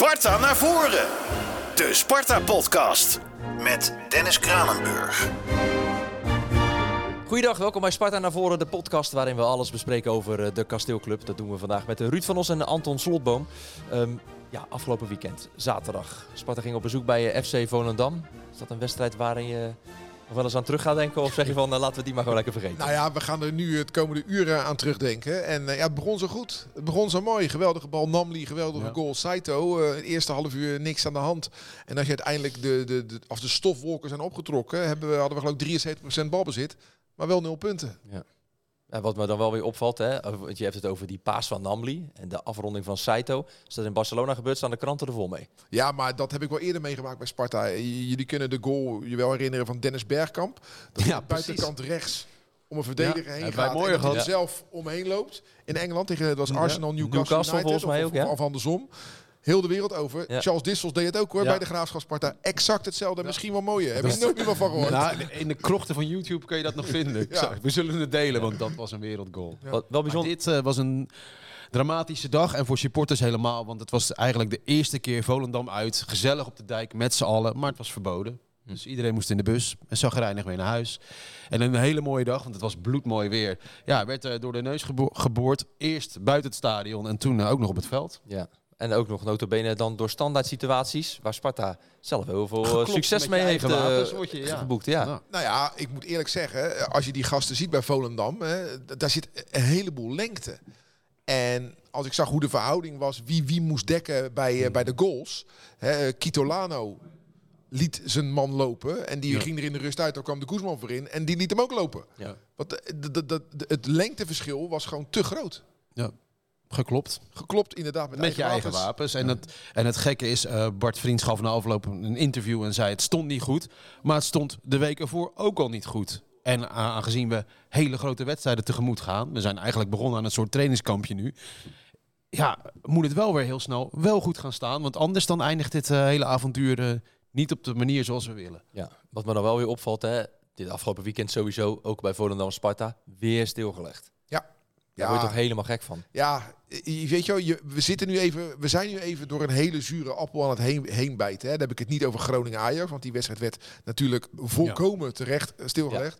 Sparta naar voren. De Sparta-podcast met Dennis Kranenburg. Goeiedag, welkom bij Sparta naar voren, de podcast waarin we alles bespreken over eh, de Kasteelclub. Dat doen we vandaag met Ruud van Os en Anton Slotboom. Ehm, ja, afgelopen weekend, zaterdag. Sparta ging op bezoek bij eh, FC Volendam. Is dat een wedstrijd waarin je nog wel eens aan terug gaat denken? Of zeg je van, eh, laten we die maar gewoon lekker vergeten? Nou ja, we gaan er nu het komende uren aan terugdenken. En eh, ja, het begon zo goed. Het begon zo mooi. Geweldige bal Namli, geweldige Ja. goal Saito. Eh, het eerste half uur niks aan de hand. En als je uiteindelijk de, de, de, als de stofwolken zijn opgetrokken, hebben we, hadden we geloof ik 73% balbezit. Maar wel nul punten. En wat me dan wel weer opvalt, hè, want je hebt het over die paas van Namli en de afronding van Saito. Als dat in Barcelona gebeurt, staan de kranten er vol mee. Ja, maar dat heb ik wel eerder meegemaakt bij Sparta. J- Jullie kunnen de goal je wel herinneren van Dennis Bergkamp. Dat Ja, hij aan de buitenkant rechts om een verdediger heen gaat. mooier en dat hij er zelf omheen loopt. In Engeland tegen het was Ja. Arsenal, Newcastle, Newcastle United, volgens mij of, ook, ja. of, of andersom. Heel de wereld over. Ja. Charles Dissels deed het ook hoor Ja. bij de Graafschap Sparta. Exact hetzelfde, misschien wel mooier. Heb je nooit meer van gehoord. Nou, in de krochten van YouTube kun je dat nog vinden. We zullen het delen, want dat was een wereldgoal. Ja. Wat wel Maar bijzonder. dit eh, was een dramatische dag en voor supporters helemaal. Want het was eigenlijk de eerste keer Volendam uit. Gezellig op de dijk met z'n allen, maar het was verboden. Dus iedereen moest in de bus en zagrijnig weer naar huis. En een hele mooie dag, want het was bloedmooi weer. Ja, werd eh, door de neus gebo- geboord. Eerst buiten het stadion en toen eh, ook nog op het veld. Ja. En ook nog notabene dan door standaard situaties waar Sparta zelf heel veel eh, Geklopt succes mee heeft eh, wapens, word je, ja. geboekt. Ja. Nou, Nou ja, ik moet eerlijk zeggen, als je die gasten ziet bij Volendam, hè, daar zit een heleboel lengte. En als ik zag hoe de verhouding was, wie wie moest dekken bij, eh, bij de goals. Hè, Kitolano liet zijn man lopen en die Ja. ging er in de rust uit. Dan kwam de Guzman voor in en die liet hem ook lopen. ja. Want de- het lengteverschil was gewoon te groot. Geklopt. Geklopt inderdaad met, Met je eigen wapens. En, het, en het gekke is, eh, Bart Vriends gaf na afloop een interview en zei het stond niet goed. Maar het stond de week ervoor ook al niet goed. En aangezien we hele grote wedstrijden tegemoet gaan, we zijn eigenlijk begonnen aan een soort trainingskampje nu. Ja, moet het wel weer heel snel wel goed gaan staan. Want anders dan eindigt dit eh, hele avontuur eh, niet op de manier zoals we willen. Ja. Wat me dan wel weer opvalt, hè, dit afgelopen weekend sowieso, ook bij Volendam Sparta, weer stilgelegd. Daar word je toch helemaal gek van. Ja, je weet je, wel, je, we zitten nu even, we zijn nu even door een hele zure appel aan het heen, heen bijten. Hè. Dan heb ik het niet over Groningen Ajax, want die wedstrijd werd natuurlijk volkomen terecht eh, stilgelegd.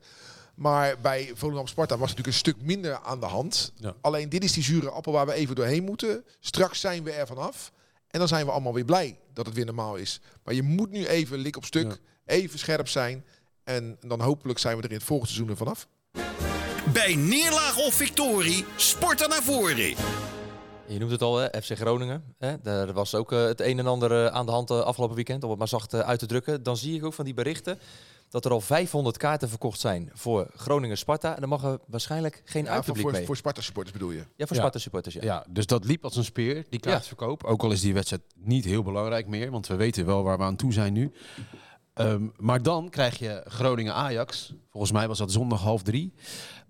Maar bij Volendam Sparta was natuurlijk een stuk minder aan de hand. Ja. Alleen dit is die zure appel waar we even doorheen moeten. Straks zijn we er vanaf. En dan zijn we allemaal weer blij dat het weer normaal is. Maar je moet nu even lik op stuk, Ja. even scherp zijn. En dan hopelijk zijn we er in het volgende seizoen er vanaf. Bij neerlaag of victorie, Sparta naar voren. Je noemt het al, hè, FC Groningen. Hè? Daar was ook eh, het een en ander eh, aan de hand eh, afgelopen weekend, om het maar zacht uit te drukken. Dan zie ik ook van die berichten dat er al 500 kaarten verkocht zijn voor Groningen-Sparta. En dan mag er waarschijnlijk geen Ja, voor, uitpubliek voor, mee. voor Sparta supporters bedoel je? ja, voor Ja. Sparta-supporters, ja. Ja, dus dat liep als een speer, die kaartverkoop. Ook al is die wedstrijd niet heel belangrijk meer, want we weten wel waar we aan toe zijn nu. Ehm, maar dan krijg je Groningen-Ajax. Volgens mij was dat zondag half drie.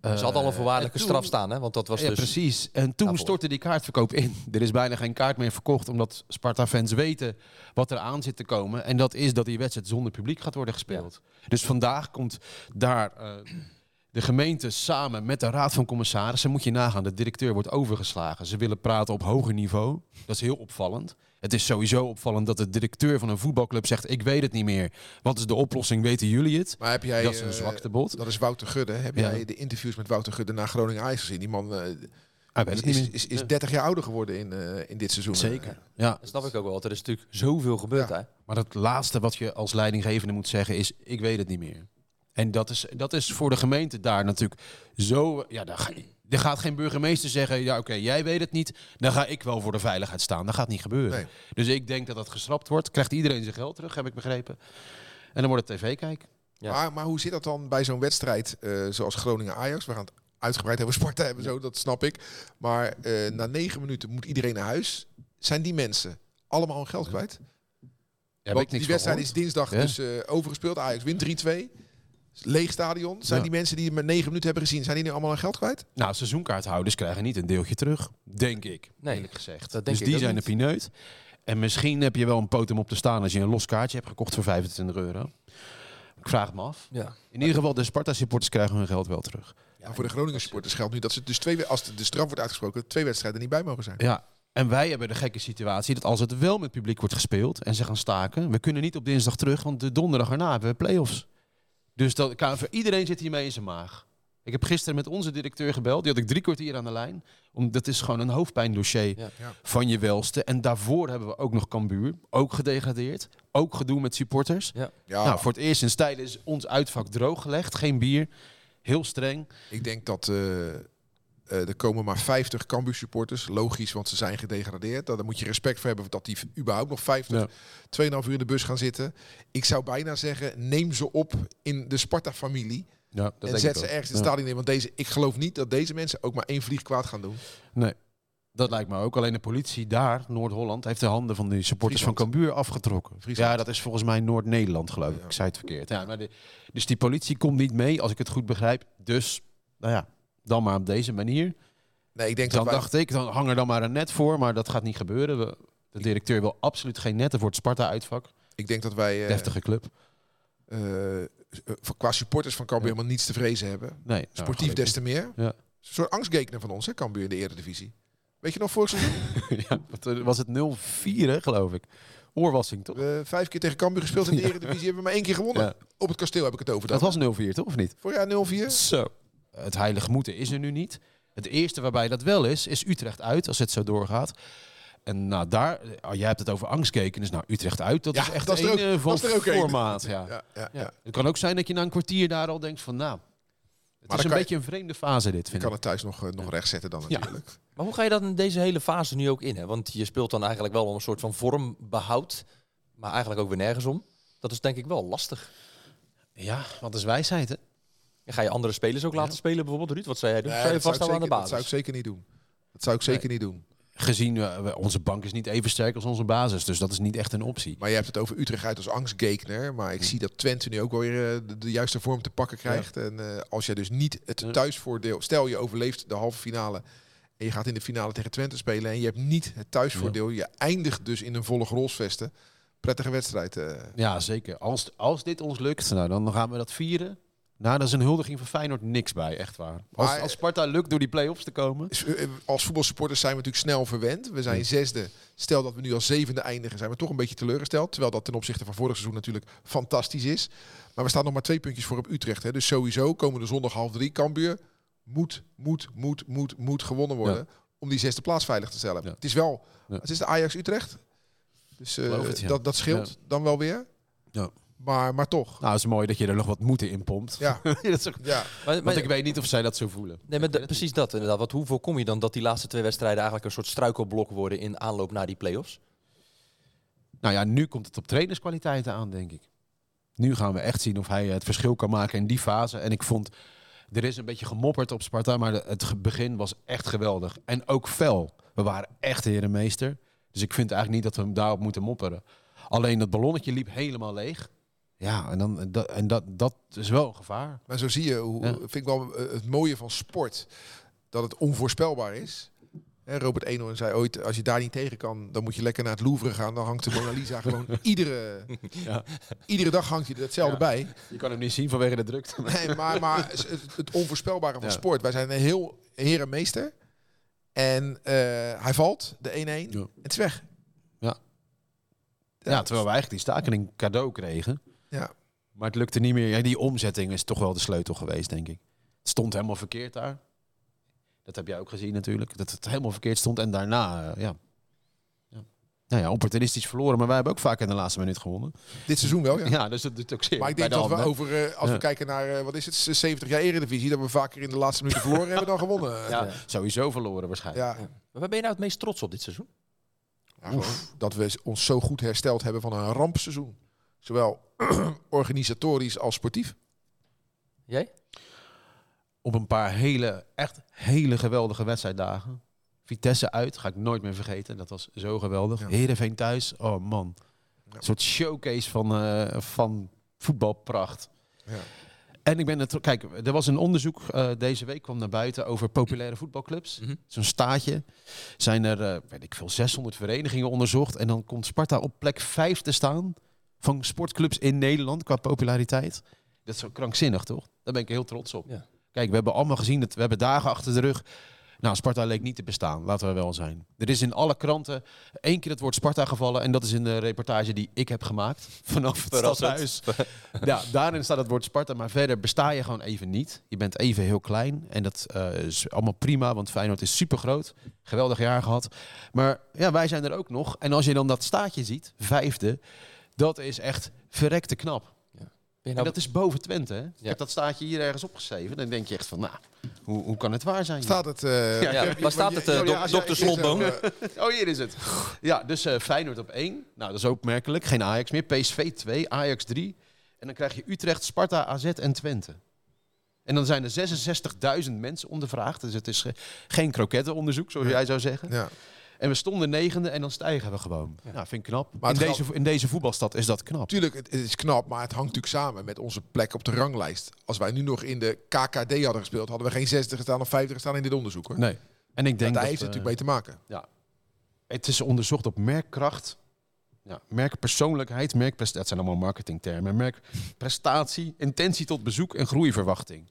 Ze had al een voorwaardelijke en toen- straf staan, hè? want dat was ja, dus... precies. En toen daarvoor. stortte die kaartverkoop in. Er is bijna geen kaart meer verkocht, omdat Sparta-fans weten wat er aan zit te komen. En dat is dat die wedstrijd zonder publiek gaat worden gespeeld. Dus vandaag komt daar eh, de gemeente samen met de raad van commissarissen. Moet je nagaan, de directeur wordt overgeslagen. Ze willen praten op hoger niveau. Dat is heel opvallend. Het is sowieso opvallend dat de directeur van een voetbalclub zegt: Ik weet het niet meer. Wat is de oplossing? Weten jullie het? Maar heb jij, dat is een eh, zwaktebod. Dat is Wouter Gudde. Heb Ja. jij de interviews met Wouter Gudde naar Groningen Ajax gezien? Die man eh, is, is, is, is 30 jaar ouder geworden in, eh, in dit seizoen. Zeker. Ja, Dat snap ik ook wel, er is natuurlijk zoveel gebeurd, Ja. hè? Maar het laatste wat je als leidinggevende moet zeggen is: ik weet het niet meer. En dat is, dat is voor de gemeente daar natuurlijk zo. Ja, daar ga, er gaat geen burgemeester zeggen: ja, oké, jij weet het niet. Dan ga ik wel voor de veiligheid staan. Dat gaat niet gebeuren. Nee. Dus ik denk dat dat geschrapt wordt. Krijgt iedereen zijn geld terug, heb ik begrepen. En dan wordt het tv-kijk. Ja. Maar, maar hoe zit dat dan bij zo'n wedstrijd eh, zoals Groningen-Ajax? We gaan het uitgebreid over Sparta hebben, zo, dat snap ik. Maar eh, na negen minuten moet iedereen naar huis. Zijn die mensen allemaal hun geld kwijt? Heb Want ik niks die wedstrijd is dinsdag Ja. dus eh, overgespeeld. Ajax wint 3-2. Leeg stadion. Zijn Ja. die mensen die het met negen minuten hebben gezien, zijn die nu allemaal hun geld kwijt? Nou, seizoenkaarthouders krijgen niet een deeltje terug. Denk ik, Nee, eerlijk gezegd. dat denk dus ik die zijn niet. de pineut. En misschien heb je wel een potem op te staan als je een los kaartje hebt gekocht voor 25 euro. Ik vraag het me af. Ja. In ieder geval, de Sparta-supporters krijgen hun geld wel terug. Maar voor de Groningen supporters geldt nu dat ze dus twee, we- als de, de straf wordt uitgesproken, twee wedstrijden niet bij mogen zijn. Ja, En wij hebben de gekke situatie dat als het wel met publiek wordt gespeeld en ze gaan staken, we kunnen niet op dinsdag terug, want de donderdag erna hebben we play-offs. Dus dat, KNVB iedereen zit hiermee in zijn maag. Ik heb gisteren met onze directeur gebeld, die had ik drie kwartier aan de lijn. Om, dat is gewoon een hoofdpijndossier Ja. Ja. van je welste. En daarvoor hebben we ook nog Cambuur, ook gedegradeerd. Ook gedoe met supporters. Ja, Nou, voor het eerst in stijl is ons uitvak drooggelegd, geen bier. Heel streng. ik denk dat eh, eh, er komen maar 50 Cambuur supporters. Logisch, want ze zijn gedegradeerd. Daar moet je respect voor hebben dat die überhaupt nog 50, Ja. 2,5 uur in de bus gaan zitten. Ik zou bijna zeggen, neem ze op in de Sparta-familie. Ja, dat En denk zet ik ze ook. ergens in het Ja. stadion in. Want deze, ik geloof niet dat deze mensen ook maar één vlieg kwaad gaan doen. Nee, dat lijkt me ook. Alleen de politie daar, Noord-Holland, heeft de handen van de supporters van. Cambuur afgetrokken. Friesland. Ja, dat is volgens mij Noord-Nederland, geloof ik. Ja. Ik zei het verkeerd. Ja, maar de, dus die politie komt niet mee, als ik het goed begrijp. Dus, nou ja, dan maar op deze manier. Nee, ik denk Dan dat wij... dacht ik, dan hang er dan maar een net voor. Maar dat gaat niet gebeuren. We, de directeur wil absoluut geen netten voor het Sparta-uitvak. Ik denk dat wij eh, Deftige club. eh, qua supporters van Cambuur Ja. helemaal niets te vrezen hebben. Nee, nou, Sportief des te meer. Ja. Een soort angstgekenen van ons, hè, Cambuur in de Eredivisie. Weet je nog vorig seizoen? ja, eh, was het 0-4, hè, geloof ik. Oorwassing, toch? Vijf keer tegen Cambuur gespeeld in de Eredivisie. Hebben we maar één keer gewonnen. Ja. Op het kasteel heb ik het over. Dat was 0-4, toch? Of niet? Voorjaar 0-4. Zo. Het heilige moeten is er nu niet. Het eerste waarbij dat wel is, is Utrecht uit, als het zo doorgaat. En nou, daar, oh, jij hebt het over angstgeken, dus nou, Utrecht uit, dat Ja, is echt dat is een ook- eh, van dat is ook een. formaat. Ja. Ja, ja, ja. Ja. Het kan ook zijn dat je na een kwartier daar al denkt van, nou, het is een kan je- beetje een vreemde fase dit, Je vind kan ik. het thuis nog, eh, nog recht zetten dan Ja. natuurlijk. Maar hoe ga je dat in deze hele fase nu ook in? Hè? Want je speelt dan eigenlijk wel om een soort van vormbehoud, maar eigenlijk ook weer nergens om. Dat is denk ik wel lastig. Ja, wat is wijsheid, hè? En ga je andere spelers ook laten spelen bijvoorbeeld, Ruud? Wat zou jij doen? Nee, zou je ik vasthouden aan de zeker, dat zou ik basis? zeker niet doen. Dat zou ik zeker niet doen. Gezien, eh, onze bank is niet even sterk als onze basis, dus dat is niet echt een optie. Maar je hebt het over Utrecht uit als angstgekner. Maar ik zie dat Twente nu ook wel weer eh, de, de juiste vorm te pakken krijgt. En eh, als je dus niet het thuisvoordeel... Stel je overleeft de halve finale en je gaat in de finale tegen Twente spelen... en je hebt niet het thuisvoordeel. Je eindigt dus in een volle grolsvesten. Prettige wedstrijd. eh. Ja, zeker. Als, als dit ons lukt, nou, dan gaan we dat vieren. Nou, dat is een huldiging van Feyenoord niks bij, echt waar. Als, Maar- als Sparta lukt door die play-offs te komen. Eh, Als voetbalsupporters zijn we natuurlijk snel verwend. We zijn zesde. Stel dat we nu als zevende eindigen, zijn we toch een beetje teleurgesteld. Terwijl dat ten opzichte van vorig seizoen natuurlijk fantastisch is. Maar we staan nog maar twee puntjes voor op Utrecht. Hè. Dus sowieso komende zondag half drie. Cambuur moet, moet, moet, moet, moet gewonnen worden. Om die zesde plaats veilig te stellen. Ja. Het is wel, Ja. het is de Ajax Utrecht. Dus eh, het, dat, dat scheelt dan wel weer. Ja. Maar, maar toch. Nou, het is mooi dat je er nog wat moeten in pompt. Ja, dat is ook- ja. Maar, maar- want ik weet niet of zij dat zo voelen. nee, maar precies dat inderdaad. Want hoe voorkom je dan dat die laatste twee wedstrijden eigenlijk een soort struikelblok worden in aanloop naar die play-offs? Nou ja, nu komt het op trainerskwaliteiten aan, denk ik. Nu gaan we echt zien of hij het verschil kan maken in die fase. En ik vond, er is een beetje gemopperd op Sparta, maar het begin was echt geweldig. En ook fel. We waren echt herenmeester. Dus ik vind eigenlijk niet dat we hem daarop moeten mopperen. Alleen dat ballonnetje liep helemaal leeg. Ja, en, dan, dat, en dat, dat is wel een gevaar. Maar zo zie je, hoe, Ja. vind ik wel eh, het mooie van sport, dat het onvoorspelbaar is. Hè, Robert Eenhoorn zei ooit, als je daar niet tegen kan, dan moet je lekker naar het Louvre gaan. Dan hangt de Mona Lisa gewoon iedere, Ja. iedere dag hangt er hetzelfde Ja. bij. Je kan hem niet zien vanwege de drukte. Nee, maar, maar het, het onvoorspelbare van sport. Wij zijn een heel herenmeester. En eh, hij valt, de 1-1, Ja. het is weg. Ja. Ja, terwijl we eigenlijk die staking cadeau kregen. Maar het lukte niet meer. Ja, die omzetting is toch wel de sleutel geweest, denk ik. Het stond helemaal verkeerd daar. Dat heb jij ook gezien natuurlijk. Dat het helemaal verkeerd stond. En daarna, eh, ja. ja. Nou ja, opportunistisch verloren. Maar wij hebben ook vaak in de laatste minuut gewonnen. Dit seizoen wel, ja. Ja, dus dat doet ook zeer. Maar ik denk de dat we over, eh, als we kijken naar, eh, wat is het, 70 jaar Eredivisie, dat we vaker in de laatste minuten verloren hebben dan gewonnen. Ja, Ja. sowieso verloren waarschijnlijk. Ja, Maar waar ben je nou het meest trots op dit seizoen? Ja, gewoon dat we ons zo goed hersteld hebben van een rampseizoen. Zowel organisatorisch als sportief. Jij? Op een paar hele, echt hele geweldige wedstrijddagen. Vitesse uit, ga ik nooit meer vergeten. Dat was zo geweldig. Ja. Heerenveen thuis, oh man. Ja. Een soort showcase van, eh, van voetbalpracht. Ja. En ik ben het. Kijk, er was een onderzoek eh, deze week kwam naar buiten over populaire voetbalclubs. Mhm. Zo'n staatje. Zijn er, eh, weet ik veel, 600 verenigingen onderzocht. En dan komt Sparta op plek 5 te staan van sportclubs in Nederland qua populariteit. Dat is zo krankzinnig, toch? Daar ben ik heel trots op. Ja. Kijk, we hebben allemaal gezien dat we hebben dagen achter de rug. Nou, Sparta leek niet te bestaan, laten we wel zijn. Er is in alle kranten één keer het woord Sparta gevallen. En dat is in de reportage die ik heb gemaakt vanaf het stadhuis. ja, daarin staat het woord Sparta. Maar verder besta je gewoon even niet. Je bent even heel klein. En dat eh, is allemaal prima, want Feyenoord is super groot. Geweldig jaar gehad. Maar ja, wij zijn er ook nog. En als je dan dat staatje ziet, vijfde, dat is echt verrekte knap. Ben je En nou- dat is boven Twente. Hè? Ik heb dat staatje hier ergens opgeschreven. Dan denk je echt van, nou, hoe, hoe kan het waar zijn? Staat het... eh, Ja, ja, waar staat het, eh, Ja, jij- dokter Slotboom? eh, Oh, hier is het. Ja, dus eh, Feyenoord op 1. Nou, dat is opmerkelijk. Geen Ajax meer. PSV 2, Ajax 3. En dan krijg je Utrecht, Sparta, AZ en Twente. En dan zijn er 66.000 mensen ondervraagd. Dus het is ge- geen krokettenonderzoek, zoals Ja. jij zou zeggen. Ja. En we stonden negende en dan stijgen we gewoon. Nou, vind ik knap. Maar in, deze, in deze voetbalstad is dat knap. Tuurlijk, het, het is knap, maar het hangt natuurlijk samen met onze plek op de ranglijst. Als wij nu nog in de KKD hadden gespeeld, hadden we geen 60 gestaan of 50 gestaan in dit onderzoek. Hoor. Nee. En ik denk Daar dat, heeft het natuurlijk mee te maken. Het is onderzocht op merkkracht, ja, merkpersoonlijkheid, merkprestatie. Dat zijn allemaal marketingtermen. Merkprestatie, intentie tot bezoek en groeiverwachting.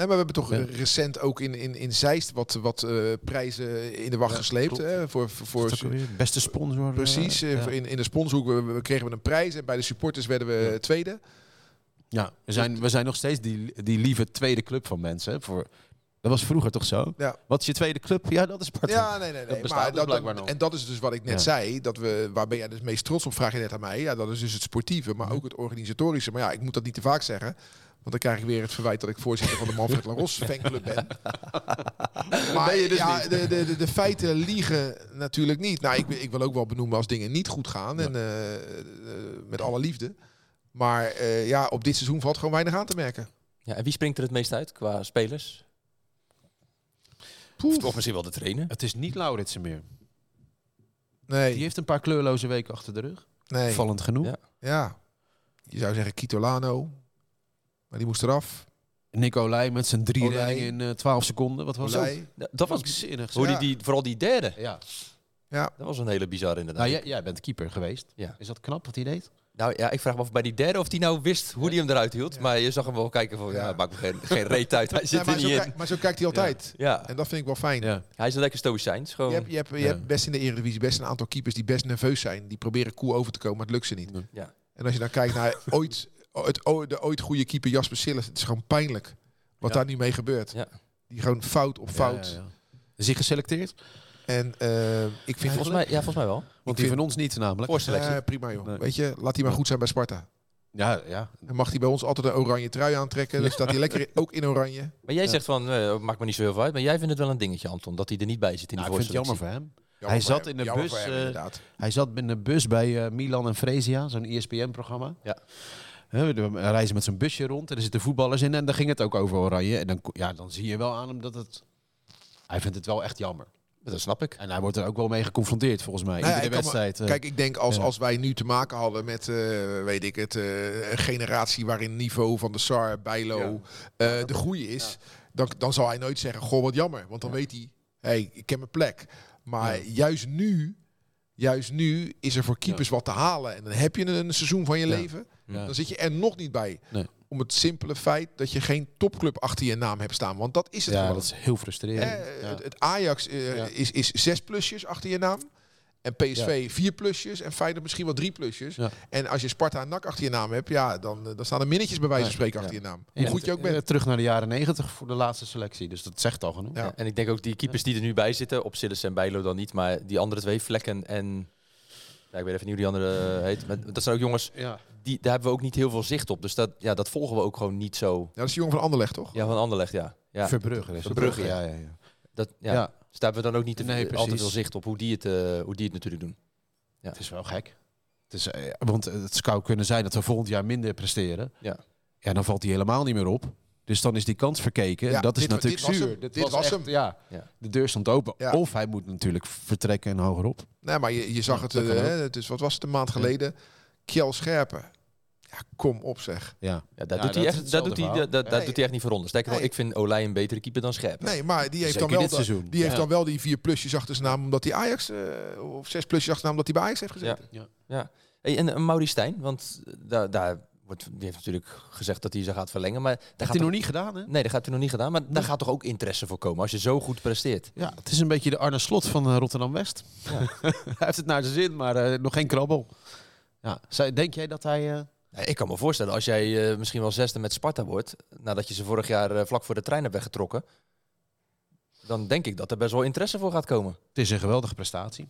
Nee, maar we hebben toch Ja. eh, recent ook in, in, in Zeist wat, wat eh, prijzen in de wacht Ja, gesleept. Hè, voor, voor, dat? Beste sponsor. eh, precies, eh, ja. voor in, in de sponsorhoek we, we kregen we een prijs en bij de supporters werden we tweede. Ja, we zijn, we zijn nog steeds die, die lieve tweede club van mensen. hè, Voor, dat was vroeger toch zo? Ja. Wat is je tweede club? Ja, dat is Sparta. Ja, nee, nee, nee. bestaat Maar dus dat, dat- nog. en dat is dus wat ik net Ja. zei. Dat we, waar ben jij dus meest trots op, vraag je net aan mij. Ja, dat is dus het sportieve, maar ook het organisatorische. Maar ja, ik moet dat niet te vaak zeggen. Want dan krijg ik weer het verwijt dat ik voorzitter van de Manfred Laros fanclub ben. maar ben je dus ja, niet. de, de, de, de feiten liegen natuurlijk niet. Nou, ik, wil- ik wil ook wel benoemen als dingen niet goed gaan. Ja. En eh, eh, met alle liefde. Maar eh, ja, op dit seizoen valt gewoon weinig aan te merken. Ja, en wie springt er het meest uit qua spelers? Of misschien wel de trainer? Het is niet Lauritsen meer. Nee, Die heeft een paar kleurloze weken achter de rug. nee. Vallend genoeg. Ja. Ja, je zou zeggen Kitolano. Maar die moest eraf. Nicolai met zijn drie Olij. reddingen in eh, 12 seconden. Wat was Olij. Ja, Dat was zinnig. hoe die, Ja. die, vooral die derde. Ja. Ja, Dat was een hele bizarre inderdaad. Nou, jij, jij bent keeper geweest. Ja. Is dat knap wat hij deed? Nou ja, ik vraag me af bij die derde of die nou wist hoe die hem eruit hield. Ja. Maar je zag hem wel kijken van, ja, Ja. maakt me geen, geen reet uit. Hij zit maar, er zo niet in. maar zo kijkt hij altijd. Ja, En dat vind ik wel fijn. Ja. hij is een lekker stoïcijns. Gewoon. Je hebt, je, hebt, je hebt best in de Eredivisie best een aantal keepers die best nerveus zijn. Die proberen cool over te komen, maar het lukt ze niet. Ja. En als je dan kijkt naar ooit, het, de ooit goede keeper Jasper Sillis, het is gewoon pijnlijk wat Ja. daar nu mee gebeurt. Ja. Die gewoon fout op fout. Ja, ja, ja. Is hij geselecteerd? En eh, ik vind Volgens mij, ja, volgens mij wel. Want Ik die vind- van ons niet namelijk. Voorselectie. Eh, prima joh. Nee. Weet je, laat hij maar goed zijn bij Sparta. Ja, ja. En mag hij bij ons altijd een oranje trui aantrekken. Dan staat hij lekker in- ook in oranje. Maar jij Ja. zegt van, eh, maakt me niet zo heel veel uit. Maar jij vindt het wel een dingetje, Anton, dat hij er niet bij zit in Nou, die ik vind het jammer voor hem. Jammer Hij zat hem. in de bus, hem, eh. Hij zat in de bus bij eh, Milan en Fresia, zo'n ESPN-programma. Ja. Hè, we reizen met zo'n busje rond en er zitten voetballers in en daar ging het ook over Oranje. En dan, ja, dan zie je wel aan hem dat het... Hij vindt het wel echt jammer. Dat snap ik. En hij wordt er ook wel mee geconfronteerd volgens mij. Nou ja, in de me- wedstrijd. eh. Kijk, ik denk als, ja. als wij nu te maken hadden met, eh, weet ik het, eh, een generatie waarin niveau van de SAR, Bijlo, eh, de goede is, dan, dan zal hij nooit zeggen, goh, wat jammer. Want dan weet hij, hey, ik ken mijn plek. Maar Ja. juist nu, juist nu is er voor keepers wat te halen. En dan heb je een seizoen van je Ja. leven. Ja. Dan zit je er nog niet bij. Nee. Om het simpele feit dat je geen topclub achter je naam hebt staan. Want dat is het ja, gewoon. dat is heel frustrerend. Eh, Ja. het, het Ajax eh, Ja. is, is zes plusjes achter je naam. En PSV vier plusjes. En Feyenoord misschien wel drie plusjes. Ja. En als je Sparta en NAC achter je naam hebt, ja, dan, eh, dan staan er minnetjes bij wijze van spreken Ja. achter je naam. Hoe goed je ook bent. Terug naar de jaren negentig voor de laatste selectie. Dus dat zegt al genoeg. En ik denk ook die keepers die er nu bij zitten, op Sillis en Bijlo dan niet, maar die andere twee, Vlekken en... Ja, ik weet even niet hoe die andere eh, heet. Maar dat zijn ook jongens, Ja. die, daar hebben we ook niet heel veel zicht op. Dus dat, ja, dat volgen we ook gewoon niet zo. Ja, dat is de jongen van Anderlecht, toch? Ja, van Anderlecht, ja. ja. Verbrugge is het. Verbrugge, ja. ja, ja. Dat, ja. Ja. Dus daar hebben we dan ook niet te, Nee, al te veel zicht op hoe die het, eh, hoe die het natuurlijk doen. Het is wel gek. Het is, eh, want het zou kunnen zijn dat we volgend jaar minder presteren. Ja. Ja, dan valt hij helemaal niet meer op. Dus dan is die kans verkeken. Ja, dat is dit natuurlijk dit was zuur. hem. Dit was echt- hem. Ja, Ja. de deur stond open. Ja. Of hij moet natuurlijk vertrekken en hogerop. Nee, maar je, je zag Ja, het, dat eh, hè, het is, wat was het, een maand geleden? Kjell Scherpen. Ja, kom op zeg. Ja. Ja, daar, Ja, doet, dat hij echt, hetzelfde doet, hij, Nee. doet hij echt niet voor onder. Sterker nog, Nee. ik vind Olij een betere keeper dan Scherp. Nee, maar die heeft, Zeker dan wel, dit de- seizoen. die heeft Ja. dan wel die vier plusjes achter zijn naam, omdat hij Ajax, eh, of zes plusjes achter zijn naam, omdat hij bij Ajax heeft gezeten. Hey, en uh, Mauri Stijn, want daar, daar wordt, die heeft natuurlijk gezegd dat hij ze gaat verlengen. Maar daar Dat gaat heeft hij toch- nog niet gedaan, hè? Nee, dat gaat hij nog niet gedaan. Maar daar gaat toch ook interesse voor komen als je zo goed presteert. Ja, het is een beetje de Arne Slot van eh, Rotterdam-West. hij heeft het naar zijn zin, maar eh, nog geen krabbel. Ja. Denk jij dat hij... eh, Nee, ik kan me voorstellen, als jij misschien wel zesde met Sparta wordt, nadat je ze vorig jaar vlak voor de trein hebt weggetrokken, dan denk ik dat er best wel interesse voor gaat komen. Het is een geweldige prestatie.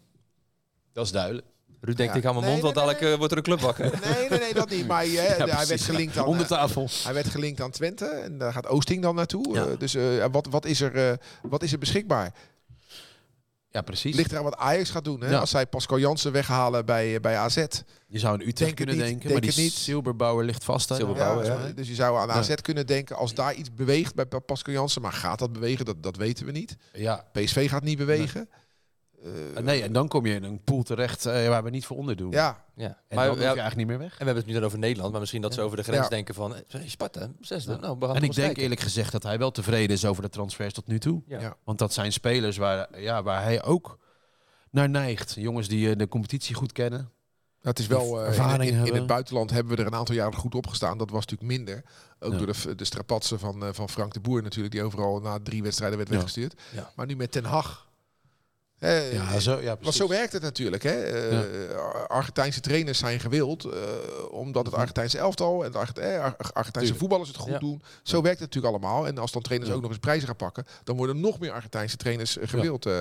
Dat is duidelijk. Ruud denkt, ik hou mijn mond, want dadelijk eh, wordt er een club wakker. Nee, nee, nee, dat niet. Maar eh, hij werd gelinkt aan, Onder tafel. hij werd gelinkt aan Twente. En daar gaat Oosting dan naartoe. Eh, dus eh, wat, wat, is er, eh, wat is er beschikbaar? Ja, precies. Ligt eraan wat Ajax gaat doen. Hè? Ja. Als zij Pascal Jansen weghalen bij, eh, bij AZ. Je zou een Utrecht Denk kunnen niet, denken, denk maar die niet. Silberbouwer ligt vast. hè? Silberbouwer, Ja, ja. dus- je zou aan. AZ kunnen denken als daar iets beweegt bij Pa- Pascal Jansen. Maar gaat dat bewegen? Dat, dat weten we niet. Ja. PSV gaat niet bewegen. Eh, Nee, en dan kom je in een pool terecht eh, waar we niet voor onder doen. ja, Ja. En Maar, dan hoef ja, je eigenlijk niet meer weg. en we hebben het nu dan over Nederland, maar misschien dat ze over de grens Ja. denken van, eh, Sparta, zesde, Ja. nou, we gaan En ik denk kijken. eerlijk gezegd dat hij wel tevreden is over de transfers tot nu toe. Ja. Ja. Want dat zijn spelers waar, ja, waar hij ook naar neigt. Jongens die de competitie goed kennen. het is wel. eh, Ervaring in, in, het buitenland hebben we er een aantal jaren goed op gestaan. Dat was natuurlijk minder. Ook Ja. door de, de strapatsen van, eh, van Frank de Boer natuurlijk. Die overal na drie wedstrijden werd Ja. weggestuurd. Ja. Maar nu met Ten Hag. Eh, Ja, zo, ja, Want zo werkt het natuurlijk. Hè? Eh, Argentijnse trainers zijn gewild eh, omdat het Argentijnse elftal en eh, Ar- Argentijnse Tuurlijk. voetballers het goed Ja. doen. Zo werkt het natuurlijk allemaal. En als dan trainers Ja. ook nog eens prijzen gaan pakken, dan worden nog meer Argentijnse trainers eh, gewild. eh.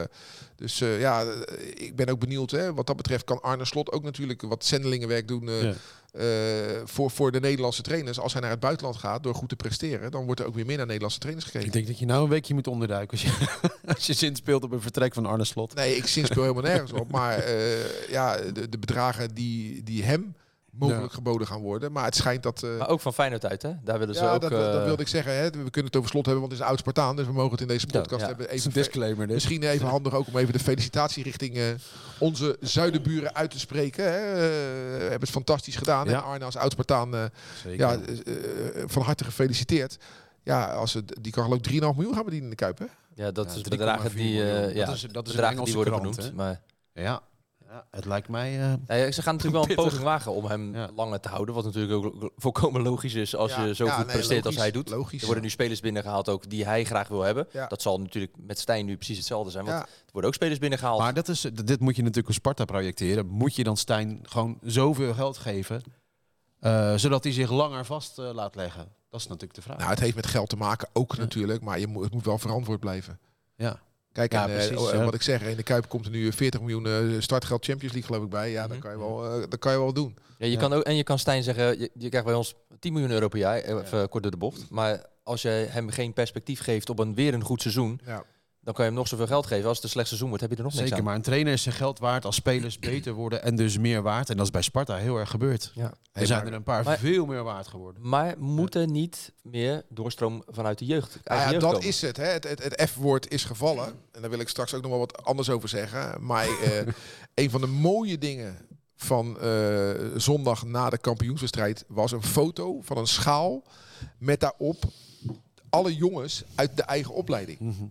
Dus eh, ja, eh, ik ben ook benieuwd. Hè? Wat dat betreft kan Arne Slot ook natuurlijk wat zendelingenwerk doen. Eh, voor, voor de Nederlandse trainers. Als hij naar het buitenland gaat door goed te presteren, dan wordt er ook weer meer naar Nederlandse trainers gekeken. Ik denk dat je nou een weekje moet onderduiken als je, als je zin speelt op een vertrek van Arne Slot. Nee, ik zin speel helemaal nergens op. Maar eh, ja, de, de bedragen die, die hem mogelijk Ja. geboden gaan worden. Maar het schijnt dat... eh, Maar ook van Feyenoord uit, hè? Daar willen ze ja, ook... dat, dat eh, wilde ik zeggen. Hè. We kunnen het over slot hebben, want het is een oud Spartaan. Dus we mogen het in deze podcast ja. hebben. Even een disclaimer dus. Misschien even handig ook om even de felicitatie richting eh, onze zuidenburen uit te spreken. Hè. We hebben het fantastisch gedaan. Ja. En Arne als oud Spartaan, eh, Zeker. ja, van harte gefeliciteerd. Ja, als het, die kan geloof ik 3,5 miljoen gaan verdienen in de Kuip. Hè? Ja, dat Ja, is de 3,4 bedragen die, eh, miljoen. ja, Dat is- dat is die worden genoemd. Maar ja. Ja, het lijkt mij... eh, ze gaan natuurlijk wel een Pittig. poging wagen om hem Ja. langer te houden. Wat natuurlijk ook volkomen logisch is als Ja, je zo ja, goed nee, presteert als hij doet. Logisch. Er worden nu spelers binnengehaald ook die hij graag wil hebben. Ja. Dat zal natuurlijk met Stijn nu precies hetzelfde zijn. Want Ja. er worden ook spelers binnengehaald. Maar dat is, dit moet je natuurlijk op Sparta projecteren. Moet je dan Stijn gewoon zoveel geld geven, eh, zodat hij zich langer vast eh, laat leggen? Dat is natuurlijk de vraag. Nou, het heeft met geld te maken ook natuurlijk, maar je moet, het moet wel verantwoord blijven. ja. Kijk, Ja, en, eh, precies, oh, ja. wat ik zeg, in de Kuip komt er nu 40 miljoen eh, startgeld Champions League geloof ik bij. Ja, Mhm. dan kan je wel, eh, dat kan je wel doen. Ja, je Ja. Kan ook, en je kan Stijn zeggen, je, je krijgt bij ons 10 miljoen euro per jaar, eh, even kort door de bocht. Maar als je hem geen perspectief geeft op een weer een goed seizoen, Ja. Dan kan je hem nog zoveel geld geven. Als het een slecht seizoen wordt, heb je er nog niks Zeker, aan. maar een trainer is zijn geld waard als spelers beter worden en dus meer waard. En dat is bij Sparta heel erg gebeurd. Ja. Er Hey, zijn maar- er een paar maar- veel meer waard geworden. Maar moet er niet meer doorstroom vanuit de jeugd? Nou eigen ja, jeugd dat komen? is het. Hè. Het, het, het F-woord is gevallen. En daar wil ik straks ook nog wel wat anders over zeggen. Maar eh, een van de mooie dingen van eh, zondag na de kampioenswedstrijd was een foto van een schaal met daarop alle jongens uit de eigen opleiding. Mhm.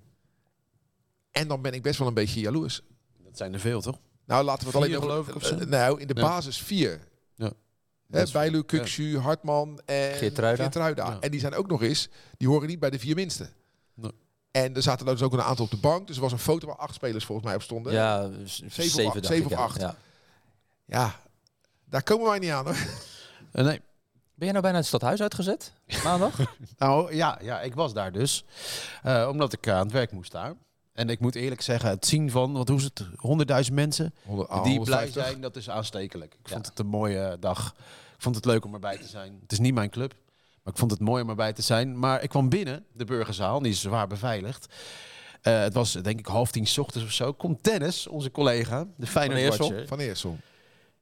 En dan ben ik best wel een beetje jaloers. Dat zijn er veel, toch? Nou, laten we het Vier, alleen over- geloof ik, of zo? eh, nou, in de Ja. basis vier. Ja. Hè, Bijlu, Kuksu, Hartman en Geertruida. Ja. En die zijn ook nog eens, die horen niet bij de vier minste. Nee. En er zaten dus ook een aantal op de bank. Dus er was een foto waar acht spelers volgens mij op stonden. Ja, z- Zeven of zeven, acht, zeven of ja. acht. Ja. Ja, daar komen wij niet aan hoor. Eh, nee. Ben je nou bijna het stadhuis uitgezet? Maandag? Nou ja, ja, ik was daar dus. Eh, omdat ik aan het werk moest daar. En ik moet eerlijk zeggen, het zien van, wat hoe is het, 100.000 mensen Ah, die blij zijn, dat is aanstekelijk. Ik vond het een mooie dag. Ik vond het leuk om erbij te zijn. Het is niet mijn club, maar ik vond het mooi om erbij te zijn. Maar ik kwam binnen, de burgerzaal, die is zwaar beveiligd. Eh, het was denk ik half tien 's ochtends of zo. Komt Dennis, onze collega, de Feyenoord. Van Eersel.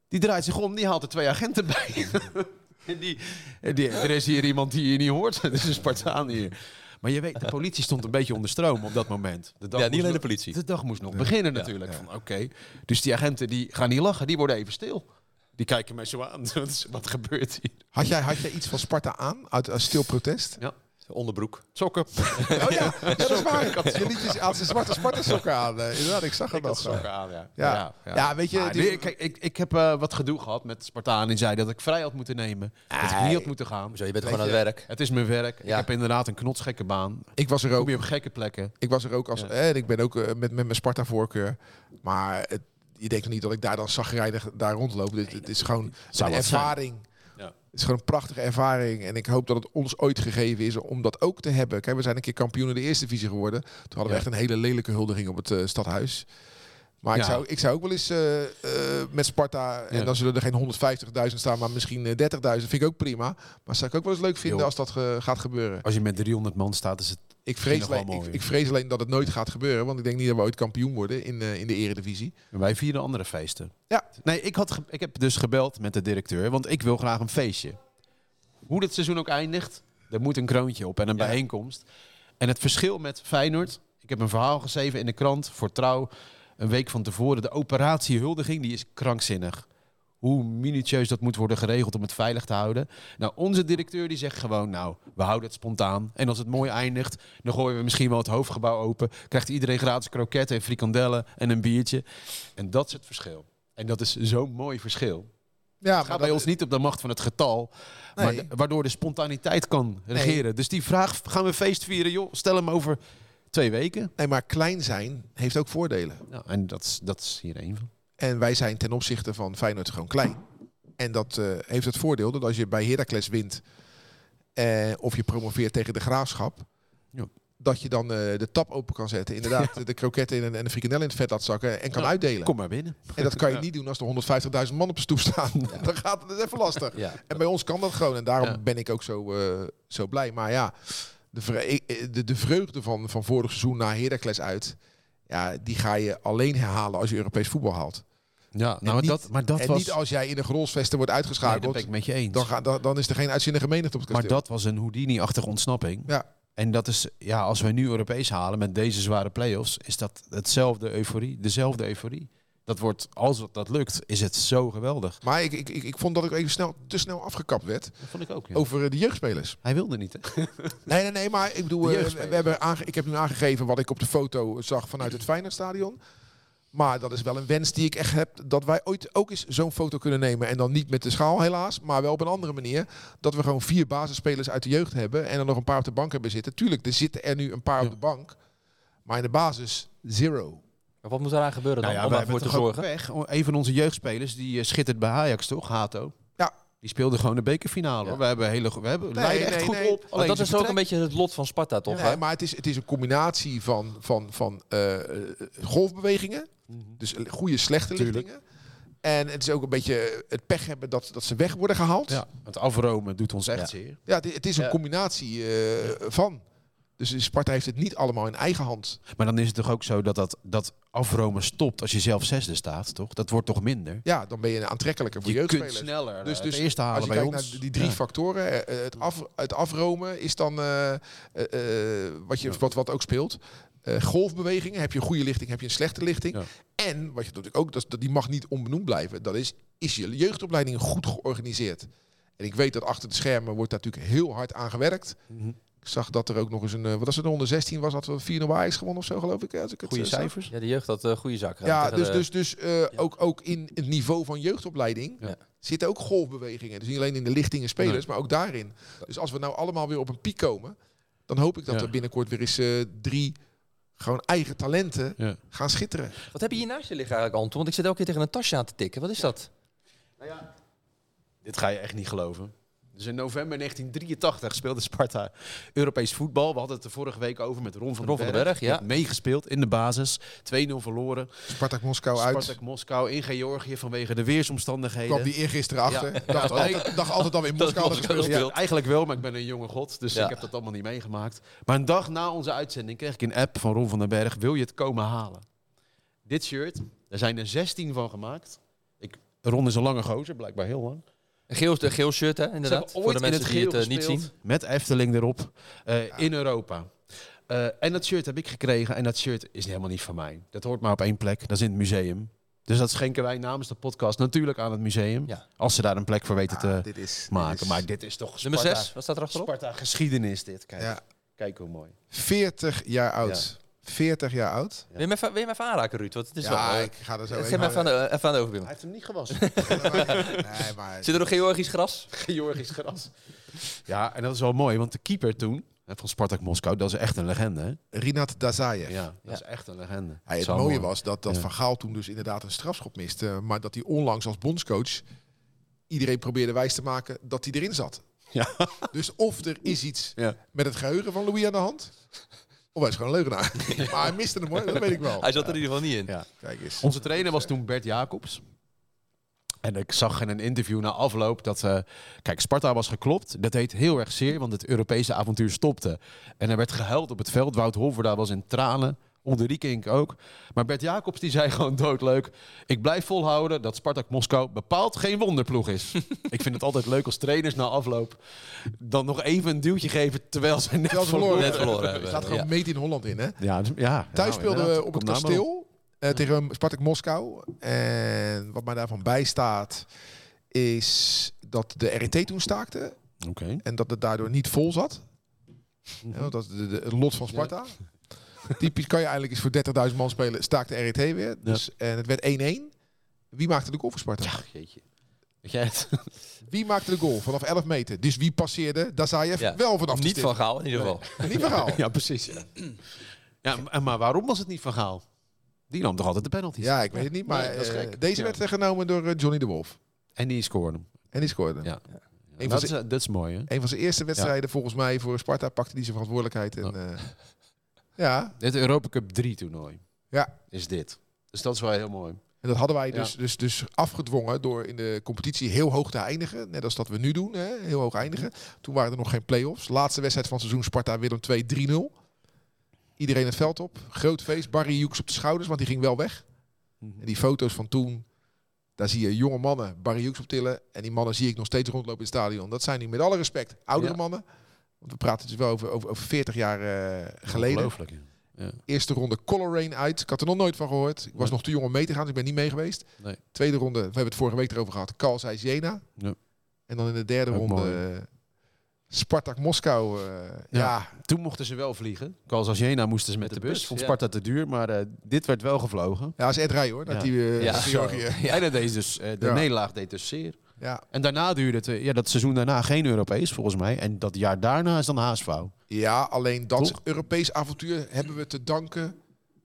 Die draait zich om, die haalt er twee agenten bij. En die, en die, er is hier iemand die je niet hoort. Er is een Spartaan hier. Maar je weet, de politie stond een beetje onder stroom op dat moment. De dag Ja, niet alleen de politie. De dag moest nog beginnen natuurlijk. Van, Oké, dus die agenten die gaan niet lachen, die worden even stil. Die kijken mij zo aan. Wat is- Wat gebeurt hier? Had jij, had jij iets van Sparta aan uit een stil protest? Ja. Onderbroek. Sokken. Oh ja, ja dat is waar. Je liedjes had zijn zwarte Sparta-sokken aan. inderdaad, ik zag het Ik nog. sokken aan, ja. Ja. Ja, weet je, die- kijk, ik, ik heb eh, wat gedoe gehad met Spartaan. Die zei dat ik vrij had moeten nemen. Dat ik niet had moeten gaan. Zo, je bent Weet gewoon aan je- het werk. Het is mijn werk. Ik heb inderdaad een knotsgekke baan. Ik was er Kom ook. je op gekke plekken. Ik was er ook als. Eh, en ik ben ook eh, met, met mijn Sparta-voorkeur. Maar het, je denkt niet dat ik daar dan zagrijnig daar rondloop. Dit, het is gewoon een ervaring. Ja. Het is gewoon een prachtige ervaring. En ik hoop dat het ons ooit gegeven is om dat ook te hebben. Kijk, we zijn een keer kampioen in de eerste divisie geworden. Toen hadden we echt een hele lelijke huldiging op het eh, stadhuis. Maar ik, zou, ik zou ook wel eens eh, eh, met Sparta, en Ja. dan zullen er geen 150.000 staan, maar misschien eh, 30.000, vind ik ook prima. Maar zou ik ook wel eens leuk vinden als dat ge- gaat gebeuren. Als je met 300 man staat, is het... Ik vrees, alleen, ik, ik vrees alleen dat het nooit gaat gebeuren, want ik denk niet dat we ooit kampioen worden in, eh, in de eredivisie. Wij vieren andere feesten. Ja. Nee, ik, had ik heb dus gebeld met de directeur, want ik wil graag een feestje. Hoe dit seizoen ook eindigt, er moet een kroontje op en een Ja. bijeenkomst. En het verschil met Feyenoord, ik heb een verhaal geschreven in de krant voor Trouw, een week van tevoren. De operatie huldiging, die is krankzinnig. Hoe minutieus dat moet worden geregeld om het veilig te houden. Nou, onze directeur die zegt gewoon, nou, we houden het spontaan. En als het mooi eindigt, dan gooien we misschien wel het hoofdgebouw open. Krijgt iedereen gratis kroketten en frikandellen en een biertje. En dat is het verschil. En dat is zo'n mooi verschil. Ja, Het gaat bij ons niet op de macht van het getal, maar de- waardoor de spontaniteit kan regeren. Dus die vraag, gaan we feest vieren? Joh, stel hem over twee weken. Nee, maar klein zijn heeft ook voordelen. Nou, en dat is, dat is hier één van. En wij zijn ten opzichte van Feyenoord gewoon klein. En dat eh, heeft het voordeel dat als je bij Heracles wint eh, of je promoveert tegen de Graafschap, Ja. dat je dan eh, de tap open kan zetten. Inderdaad, de kroketten en, en de frikandel in het vet laat zakken en kan Ja, uitdelen. Kom maar binnen. En dat kan je Ja. niet doen als er 150.000 man op de stoep staan. Dan gaat het even lastig. Ja. En bij ons kan dat gewoon. En daarom Ja. ben ik ook zo, zo blij. Maar ja, de, vre- ik- de, de vreugde van, van vorig seizoen naar Heracles uit... Ja, die ga je alleen herhalen als je Europees voetbal haalt. Ja, nou, maar niet- dat, maar dat en was... niet als jij in de grolsvesten wordt Nee, dat uitgeschakeld. ben ik met je eens. dan, ga, dan, dan is er geen uitzinnige menigte op het maar kasteel. dat was een Houdini-achtige ontsnapping. Ja. En dat is, ja, als wij nu Europees halen met deze zware play-offs, is dat hetzelfde euforie, dezelfde euforie. Dat wordt, als dat lukt, is het zo geweldig. Maar ik, ik, ik, ik vond dat ik even snel, te snel afgekapt werd Dat vond ik ook. over eh, de jeugdspelers. Hij wilde niet, hè? Nee, nee, nee, maar ik bedoel, eh, we, hebben aange- ik heb nu aangegeven wat ik op de foto zag vanuit het Feyenoordstadion. Maar dat is wel een wens die ik echt heb, dat wij ooit ook eens zo'n foto kunnen nemen. En dan niet met de schaal helaas, maar wel op een andere manier. Dat we gewoon vier basisspelers uit de jeugd hebben en er nog een paar op de bank hebben zitten. Tuurlijk, er zitten er nu een paar Ja. op de bank. Maar in de basis, zero. Maar wat moet eraan gebeuren dan Nou ja, om daarvoor te zorgen? weg. Een van onze jeugdspelers, die eh, schittert bij Ajax, toch? Hato. Ja. Die speelde gewoon de bekerfinale. Ja. We hebben hele, we hebben Nee, leiden echt nee, goed nee. op. Alleen dat is ook een beetje het lot van Sparta, toch? Nee, hè? maar het is, het is een combinatie van, van, van eh, eh, golfbewegingen. Mhm. Dus goede, slechte Tuurlijk. lichtingen. En het is ook een beetje het pech hebben dat, dat ze weg worden gehaald. Ja, het afromen doet ons echt Ja. zeer. Ja, het, het is een Ja. combinatie eh, van. Dus Sparta heeft het niet allemaal in eigen hand. Maar dan is het toch ook zo dat dat, dat afromen stopt als je zelf zesde staat, toch? Dat wordt toch minder? Ja, dan ben je aantrekkelijker voor Je kunt jeugdspelers. sneller Dus- dus, dus eerste Als halen je bij kijkt ons. naar die drie Ja. factoren, eh, het, af, het afromen is dan eh, eh, eh, wat, je, wat, wat ook speelt. Eh, golfbewegingen, heb je een goede lichting, heb je een slechte lichting. Ja. En wat je natuurlijk ook, dat die mag niet onbenoemd blijven. Dat is, is je jeugdopleiding goed georganiseerd? En ik weet dat achter de schermen wordt daar natuurlijk heel hard aan gewerkt. Mhm. Ik zag dat er ook nog eens een, eh, wat was het, onder 16 was, dat we 4-0 Ajax gewonnen of zo, geloof ik. Als ik het Goede eh, zag. cijfers. Ja, de jeugd had eh, goede zaken. Ja, dus, de- dus, dus eh, ook, ook in het niveau van jeugdopleiding Ja. zitten ook golfbewegingen. Dus niet alleen in de lichtingen spelers, Nee. maar ook daarin. Dus als we nou allemaal weer op een piek komen, dan hoop ik dat Ja. er binnenkort weer eens eh, drie gewoon eigen talenten Ja. gaan schitteren. Wat heb je hier naast je liggen eigenlijk, Anton? Want ik zit elke keer tegen een tasje aan te tikken. Wat is dat? Dit ga je echt niet geloven. Dus in november 1983 speelde Sparta Europees voetbal. We hadden het er vorige week over met Ron van Ron den van Berg. ja. Meegespeeld in de basis. 2-0 verloren. Spartak Moskou uit. Spartak Moskou in Georgië vanwege de weersomstandigheden. kwam die eergisteren achter. Ja. Dacht, Ja, altijd, dacht altijd dat we in Moskou gespeeld. Ja, eigenlijk wel, maar ik ben een jonge god. Dus Ja. ik heb dat allemaal niet meegemaakt. Maar een dag na onze uitzending kreeg ik een app van Ron van den Berg. Wil je het komen halen? Dit shirt, er zijn er 16 van gemaakt. Ik, Ron is een lange gozer, blijkbaar heel lang. Een geel, een geel shirt, hè, Ze inderdaad. Voor de in mensen het die het eh, niet zien. Met Efteling erop. eh, In Europa. Eh, en dat shirt heb ik gekregen. En dat shirt is helemaal niet van mij. Dat hoort maar op één plek. Dat is in het museum. Dus dat schenken wij namens de podcast natuurlijk aan het museum. Ja. Als ze daar een plek voor weten Ah, te dit is, dit maken. is Maar dit is toch Nummer Sparta, 6, wat staat er achterop? Sparta geschiedenis dit. Kijk, ja, kijk hoe mooi. 40 jaar oud. 40 jaar oud. Wil je me even, wil je me even aanraken, Ruud? Want het is ja, wel... eh, ik ga er zo me even aan de, even aan de overbeeld. Hij heeft hem niet gewassen. Nee, maar... Zit er nog Georgisch gras? Georgisch gras. Ja, en dat is wel mooi, want de keeper toen hè, van Spartak Moskou, dat is echt een legende. Hè? Rinat Dazayev. Ja, dat Ja. is echt een legende. Hij, het Zo mooie mooi. was dat, dat Ja. Van Gaal toen dus inderdaad een strafschop miste. Maar dat hij onlangs als bondscoach iedereen probeerde wijs te maken dat hij erin zat. Ja. Dus of er is iets Ja. met het geheugen van Louis aan de hand. Of hij is gewoon een leugenaar. maar hij miste hem hoor, dat weet ik wel. Hij zat er in ieder geval niet in. Ja. Kijk eens. Onze trainer was toen Bert Jacobs. En ik zag in een interview na afloop dat... eh, kijk, Sparta was geklopt. Dat deed heel erg zeer, want het Europese avontuur stopte. En er werd gehuild op het veld. Wout Hofferda was in tranen. Onder Riekink ook. Maar Bert Jacobs die zei gewoon doodleuk... Ik blijf volhouden dat Spartak Moskou bepaald geen wonderploeg is. ik vind het altijd leuk als trainers na afloop... dan nog even een duwtje geven terwijl ze net Terwijl verloren Net verloren Er hebben. staat gewoon Ja. meet in Holland in hè. Ja, dus- ja, Thuis nou, speelden we op het nou kasteel eh, tegen Spartak Moskou. En wat mij daarvan bijstaat is dat de RET toen staakte. En dat het daardoor niet vol zat. Mhm. Ja, dat is de, de- het lot van Sparta. Typisch kan je eigenlijk eens voor 30.000 man spelen. Staakt de RET weer. Dus, En het werd 1-1. Wie maakte de goal voor Sparta? Ja, jeetje. Weet jij het? Wie maakte de goal vanaf 11 meter? Dus wie passeerde Dazayev Ja. wel vanaf de Niet van Gaal in ieder geval. Niet van Gaal. Ja, precies. Ja. ja, maar waarom was het niet van Gaal? Die nam toch altijd de penalties? Ja, ik weet het niet. Maar Nee, dat is eh, gek. deze Ja. werd eh, genomen door eh, Johnny de Wolf. En die scoorde hem. En die scoorde. Ja. Een dat, is, eh, dat is mooi, hè? Een van zijn eerste wedstrijden volgens mij voor Sparta pakte hij zijn verantwoordelijkheid. En, eh, ja, Dit Europa Cup 3 toernooi ja. is dit. Dus dat is wel heel mooi. En dat hadden wij Ja. dus, dus, dus afgedwongen door in de competitie heel hoog te eindigen. Net als dat we nu doen, hè? heel hoog eindigen. Toen waren er nog geen play-offs. Laatste wedstrijd van het seizoen Sparta-Willem 2 3-0. Iedereen het veld op. Groot feest. Barry Hoeks op de schouders, want die ging wel weg. En die foto's van toen, daar zie je jonge mannen Barry Hoeks op tillen. En die mannen zie ik nog steeds rondlopen in het stadion. Dat zijn die met alle respect oudere Ja. mannen. Want we praten dus wel over, over, over 40 jaar eh, geleden. Ongelooflijk, ja. Ja. Eerste ronde Color Rain uit. Ik had er nog nooit van gehoord. Ik was Nee. nog te jong om mee te gaan, dus ik ben niet mee geweest. Nee. Tweede ronde, we hebben het vorige week erover gehad, Carl Zeiss Jena. Ja. En dan in de derde Ook ronde mooi. eh, Spartak Moskou. eh, ja. Ja. Toen mochten ze wel vliegen. Als Jena moesten ze met de, de bus. bus, Vond ja. Sparta te duur, maar eh, dit werd wel gevlogen. Ja, dat is Ed Rij hoor, dat Ja. die eh, Ja. naar Georgië. Dat deed dus, eh, de Ja. nederlaag deed dus zeer. Ja. En daarna duurde het, eh, ja, dat seizoen daarna geen Europees volgens mij. En dat jaar daarna is dan HSV. ja, alleen dat Toch? Europees avontuur hebben we te danken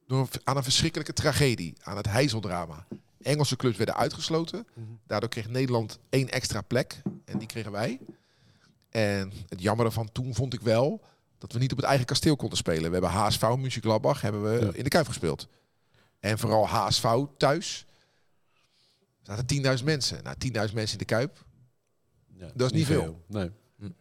door, aan een verschrikkelijke tragedie. Aan het Heizeldrama. Engelse clubs werden uitgesloten. Mhm. Daardoor kreeg Nederland één extra plek. En die kregen wij. En het jammer van toen vond ik wel dat we niet op het eigen kasteel konden spelen. We hebben HSV, Mönchengladbach, hebben we in de Kuip gespeeld. En vooral HSV thuis. Er zaten 10.000 mensen. Nou, 10.000 mensen in de Kuip. Ja, Dat is niet veel. Nee.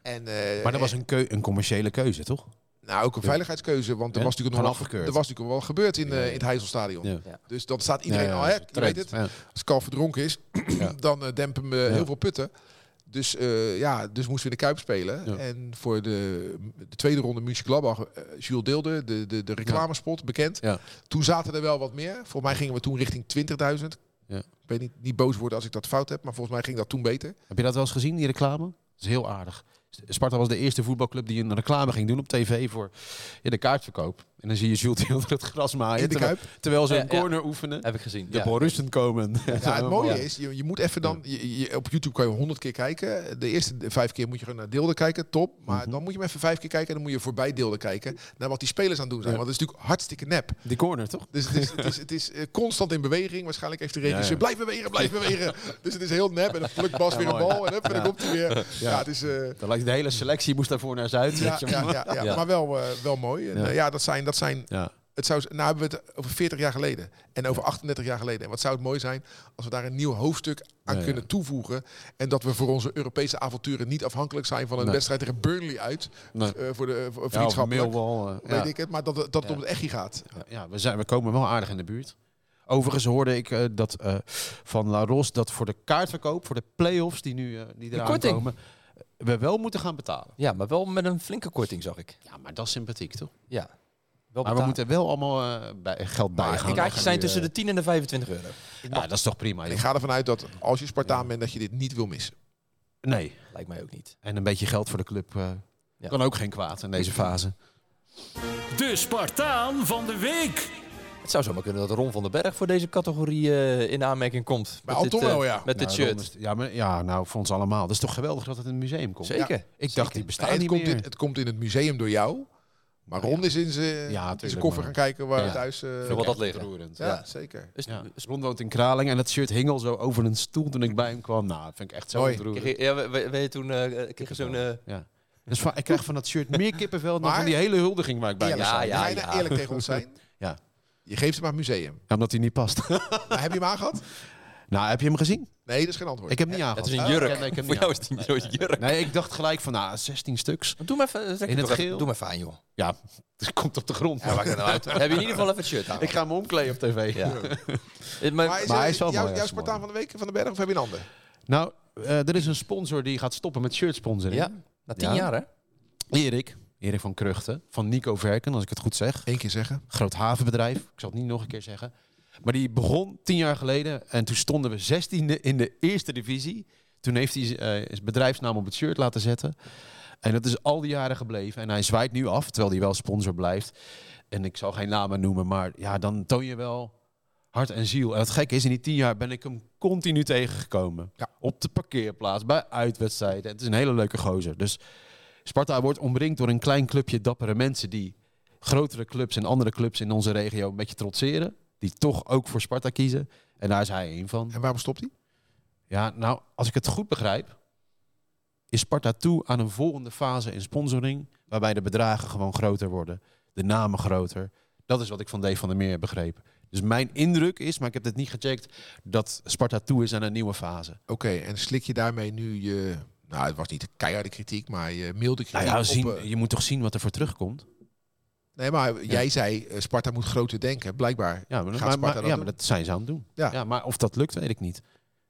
En, eh, Maar dat was een, keu- een commerciële keuze, toch? Nou, ook een veiligheidskeuze, want er Ja? was natuurlijk nog afgekeurd. er was natuurlijk wel gebeurd in, eh, in het Heizelstadion. Ja. Dus dan staat iedereen Ja, ja, al, hè, je weet het, Ja. als Kalf verdronken is, Ja. dan eh, dempen we Ja. heel veel putten. Dus eh, ja, dus moesten we in de Kuip spelen. Ja. En voor de, de tweede ronde Mönchengladbach, eh Jules Deelde, de, de, de reclamespot, bekend. Ja. Toen zaten er wel wat meer. Voor mij gingen we toen richting 20.000. Ja. Weet niet, niet boos worden als ik dat fout heb, maar volgens mij ging dat toen beter. Heb je dat wel eens gezien, die reclame? Dat is heel aardig. Sparta was de eerste voetbalclub die een reclame ging doen op tv voor de kaartverkoop. En dan zie je Jules Deelder het gras maaien. In de terwijl, Kuip. terwijl ze een ja. corner oefenen. Heb ik gezien. De Ja. Borussen komen. Ja, het mooie Ja. is, je, je moet even dan... Je, je- op YouTube kan je honderd keer kijken. De eerste vijf keer moet je gewoon naar Deelde kijken, top. Maar Mhm. dan moet je hem even vijf keer kijken... en dan moet je voorbij Deelde kijken... naar wat die spelers aan het doen zijn. Ja. Want het is natuurlijk hartstikke nep. Die corner, toch? Dus het is, het is, het is eh, constant in beweging. Waarschijnlijk heeft de regisseur... Ja, ja. blijf bewegen, blijf bewegen. Dus het is heel nep. En dan plukt Bas Ja, weer een bal. En, hup, en dan komt hij weer. Ja, het is... eh, Dan lijkt de hele selectie moest daarvoor naar Zuid. ja, weet je ja, wel. ja, ja, Ja. maar wel, eh, wel mooi. En, Ja. ja, dat zijn, dat zijn Ja. het zou, nou hebben we het over 40 jaar geleden en over 38 jaar geleden. En wat zou het mooi zijn als we daar een nieuw hoofdstuk aan Ja, ja. kunnen toevoegen. En dat we voor onze Europese avonturen niet afhankelijk zijn van een Nee. wedstrijd tegen Burnley uit. Nee. eh, voor de voor vriendschappelijk. Millwall, eh, weet ja. ik het, maar dat, het- dat het Ja. om het echtje gaat. Ja, we, zijn, we komen wel aardig in de buurt. Overigens hoorde ik eh, dat eh, van La Ros dat voor de kaartverkoop, voor de play-offs die nu eh, die eraan korting. komen, eh, we wel moeten gaan betalen. Ja, maar wel met een flinke korting, zag ik. Ja, maar dat is sympathiek, toch? Ja. Wel Maar we moeten wel allemaal eh, bij, geld bij gaan. die De kaartjes zijn Nu, tussen eh, de 10 en de 25 euro. Ja, dat is toch prima. Ik ga ervan uit dat als je Spartaan bent, dat je dit niet wil missen. Nee. Lijkt mij ook niet. En een beetje geld voor de club eh, Ja. kan ook geen kwaad in deze fase. De Spartaan van de week. Het zou zomaar kunnen dat Ron van den Berg voor deze categorie in aanmerking komt. Bij Met dit, Anton wel, ja. Met dit Nou, shirt. Is- Ja, maar, ja, nou, voor ons allemaal. Dat is toch geweldig dat het in het museum komt. Zeker. Ik dacht, die bestaan Nee, het, niet komt meer. in, het komt in het museum door jou. Maar Ron is in zijn Ja, in zijn tuurlijk, koffer maar- gaan kijken waar Ja. thuis... eh, Veel wat dat ja, Ja. zeker. Ja. Ron woont in Kraling en het shirt hing al zo over een stoel toen ik bij hem kwam. Nou, dat vind ik echt zo ontroerend. Ja, we- we- weet je toen eh, kreeg je zo'n... eh, Ja. Dus van, ik krijg van dat shirt meer kippenvel dan Maar- van die hele huldiging waar ik bij. Ja, ja, Ga je nou ja. eerlijk tegen ons zijn? Ja. Je geeft hem aan het museum. Ja, omdat hij niet past. Maar heb je hem aangehad? nou, heb je hem gezien? Nee, dat is geen antwoord. Ik heb niet het aangehad. is een jurk. Ja, nee, ik heb Voor jou is het niet zo'n jurk. Nee, ik dacht gelijk van, nou, 16 stuks. Doe maar even, In het het even- geel. Doe maar even aan, joh. Ja, het komt op de grond. Ja, maakt het nou uit. Heb je in ieder geval even het shirt aan. Ik ga hem omkleden op tv. Ja. Eh, Maar Maar, is, Maar hij is wel jouw, mooi, jouw hij is Spartaan mooi. van de week van de Berg of heb je een ander? Nou, eh, er is een sponsor die gaat stoppen met shirt sponsoring. ja, na tien Ja. jaar hè? Erik. Erik van Kruchten. Van Nico Verken, als ik het goed zeg. Eén keer zeggen. Groot havenbedrijf. Ik zal het niet nog een keer zeggen. Maar die begon tien jaar geleden. En toen stonden we zestiende in de eerste divisie. Toen heeft hij eh, zijn bedrijfsnaam op het shirt laten zetten. En dat is al die jaren gebleven. En hij zwaait nu af, terwijl hij wel sponsor blijft. En ik zal geen namen noemen, maar ja, dan toon je wel hart en ziel. En het gekke is, in die tien jaar ben ik hem continu tegengekomen. Ja. Op de parkeerplaats, bij uitwedstrijden. Het is een hele leuke gozer. Dus Sparta wordt omringd door een klein clubje dappere mensen... die grotere clubs en andere clubs in onze regio een beetje trotseren. Die toch ook voor Sparta kiezen. En daar is hij een van. En waarom stopt hij? Ja, nou, als ik het goed begrijp, is Sparta toe aan een volgende fase in sponsoring, waarbij de bedragen gewoon groter worden, de namen groter. Dat is wat ik van Dave van der Meer begreep. Dus mijn indruk is, maar ik heb het niet gecheckt, dat Sparta toe is aan een nieuwe fase. Oké, en slik je daarmee nu je... Nou, het was niet keiharde kritiek, maar je milde kritiek Nou ja, op... zien, eh, je moet toch zien wat er voor terugkomt? Nee, maar jij zei eh, Sparta moet groter denken. Blijkbaar. Ja, maar, Gaat maar, Sparta maar- dat ja, maar dat zijn ze aan het doen. Ja. Ja. maar of dat lukt, weet ik niet.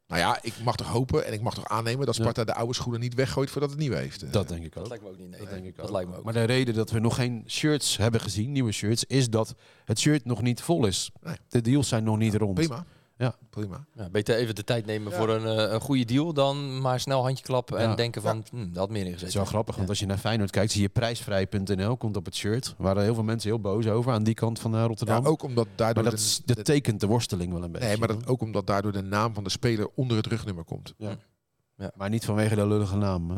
Nou ja, ik mag toch hopen en ik mag toch aannemen dat Sparta de oude schoenen niet weggooit voordat het nieuwe heeft. eh. Dat denk ik Dat ook. lijkt me ook niet. Nee, Dat denk ik dat ook. lijkt me ook. Maar de reden dat we nog geen shirts hebben gezien, nieuwe shirts, is dat het shirt nog niet vol is. Nee. De deals zijn nog niet rond. Prima. Ja. Prima. Ja, beter even de tijd nemen Ja. voor een, eh, een goede deal dan maar snel handje klappen en Ja. denken van, hm, dat had meer Het ingezet. is wel grappig, want als je naar Feyenoord kijkt, zie je prijsvrij.nl komt op het shirt. Waar waren heel veel mensen heel boos over aan die kant van eh, Ja, Rotterdam. ook omdat daardoor... maar dat, de- is- dat de- tekent de worsteling wel een beetje. nee, maar dat, ook omdat daardoor de naam van de speler onder het rugnummer komt. Maar niet vanwege de lullige naam. eh.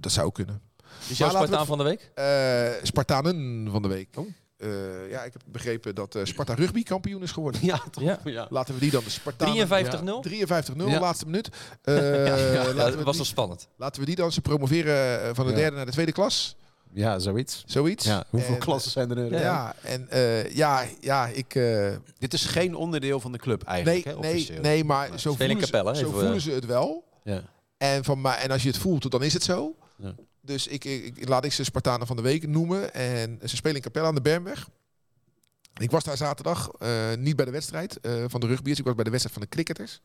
Dat zou ook kunnen. Is jouw we Spartaan van de week? Eh, Spartanen van de week. Oh. Eh, ja, ik heb begrepen dat eh, Sparta rugby kampioen is geworden. Ja, toch? Ja. Ja. Laten we die dan de Spartanen... 53-0? 53-0, Ja. laatste minuut. Eh, Ja, laten, dat was die, wel spannend. laten we die dan, ze promoveren van de Ja. derde naar de tweede klas. Ja, zoiets. Zoiets. Ja, hoeveel En, klassen zijn er? nu? Ja, en eh, ja, ja, ik... eh, Dit is geen onderdeel van de club nee, eigenlijk, hè, nee, officieel. nee, maar Nee. zo, voelen ze, zo voelen ze het wel. Ja. En, van, maar, en als je het voelt, dan is het zo. Ja. Dus ik, ik, laat ik ze Spartanen van de week noemen. En ze spelen in Capelle aan de Bermweg. Ik was daar zaterdag, eh, niet bij de wedstrijd eh, van de rugbyers. Ik was bij de wedstrijd van de cricketers.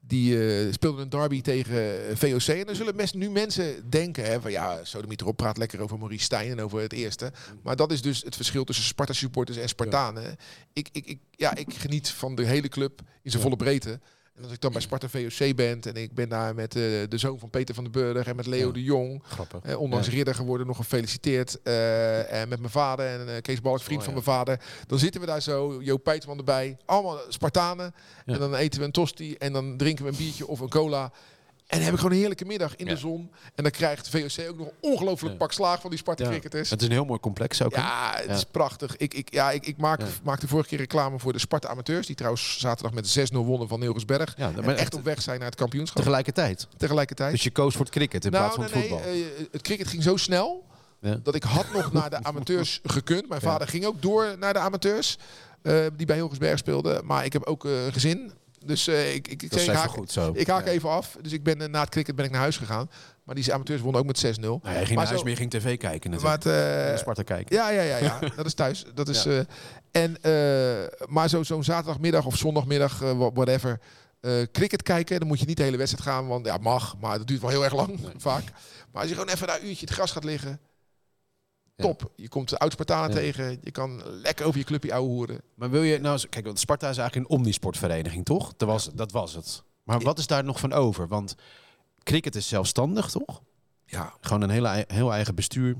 Die eh, speelden een derby tegen VOC. En dan zullen mes, nu mensen denken hè, van ja, Sodemiet erop praat lekker over Maurice Stijn en over het eerste. Maar dat is dus het verschil tussen Sparta supporters en Spartanen. Ik, ik, ik, ja, ik geniet van de hele club in zijn Ja. volle breedte. En als ik dan bij Sparta VOC ben en ik ben daar met eh, de zoon van Peter van den Burg en met Leo Ja. de Jong. Grappig. Eh, ondanks Ja. ridder geworden, nog gefeliciteerd. eh, en met mijn vader en Kees Balk, vriend Oh, van ja. mijn vader. Dan zitten we daar zo, Joop Pijtman erbij. Allemaal Spartanen. En dan eten we een tosti en dan drinken we een biertje of een cola. En dan heb ik gewoon een heerlijke middag in Ja. de zon. En dan krijgt VOC ook nog een ongelooflijk Ja. pak slaag van die Sparta Ja. cricketers. Het is een heel mooi complex ook. hè? Ja, het Ja. is prachtig. Ik, ik, ja, ik, ik maak, Ja. maakte vorige keer reclame voor de Sparta Amateurs. Die trouwens zaterdag met 6-0 wonnen van Neurosberg. Ja, maar echt op weg zijn naar het kampioenschap. tegelijkertijd. Tegelijkertijd. Dus je koos voor het cricket in plaats van nou, het nee, voetbal. nee, eh, het cricket ging zo snel Ja. dat ik had nog naar de amateurs gekund. Mijn Ja. vader ging ook door naar de amateurs, eh, die bij Hilgersberg speelden. Maar ik heb ook eh, gezin. Dus eh, ik, ik, ik, zeg, ik haak, goed zo. ik haak Ja. even af. Dus ik ben eh, na het cricket ben ik naar huis gegaan. Maar die amateurs wonnen ook met 6-0. Nou, hij ging Maar naar huis, zo- je ging tv kijken natuurlijk. eh, Sparta kijken. ja, ja, ja, ja. dat is thuis. Dat is, Ja. en, maar zo- zo'n zaterdagmiddag of zondagmiddag, wha- whatever, cricket kijken. Dan moet je niet de hele wedstrijd gaan, want ja, mag. Maar dat duurt wel heel erg lang, Nee. vaak. Maar als je gewoon even daar een uurtje het gras gaat liggen. Top. Je komt de oud-Spartanen tegen. Je kan lekker over je clubje ouwe hoeren. Maar wil je nou, eens- kijk, want Sparta is eigenlijk een omnisportvereniging, toch? Dat was, dat was het. Maar wat is daar nog van over? Want cricket is zelfstandig, toch? Ja, Gewoon een hele, heel eigen bestuur.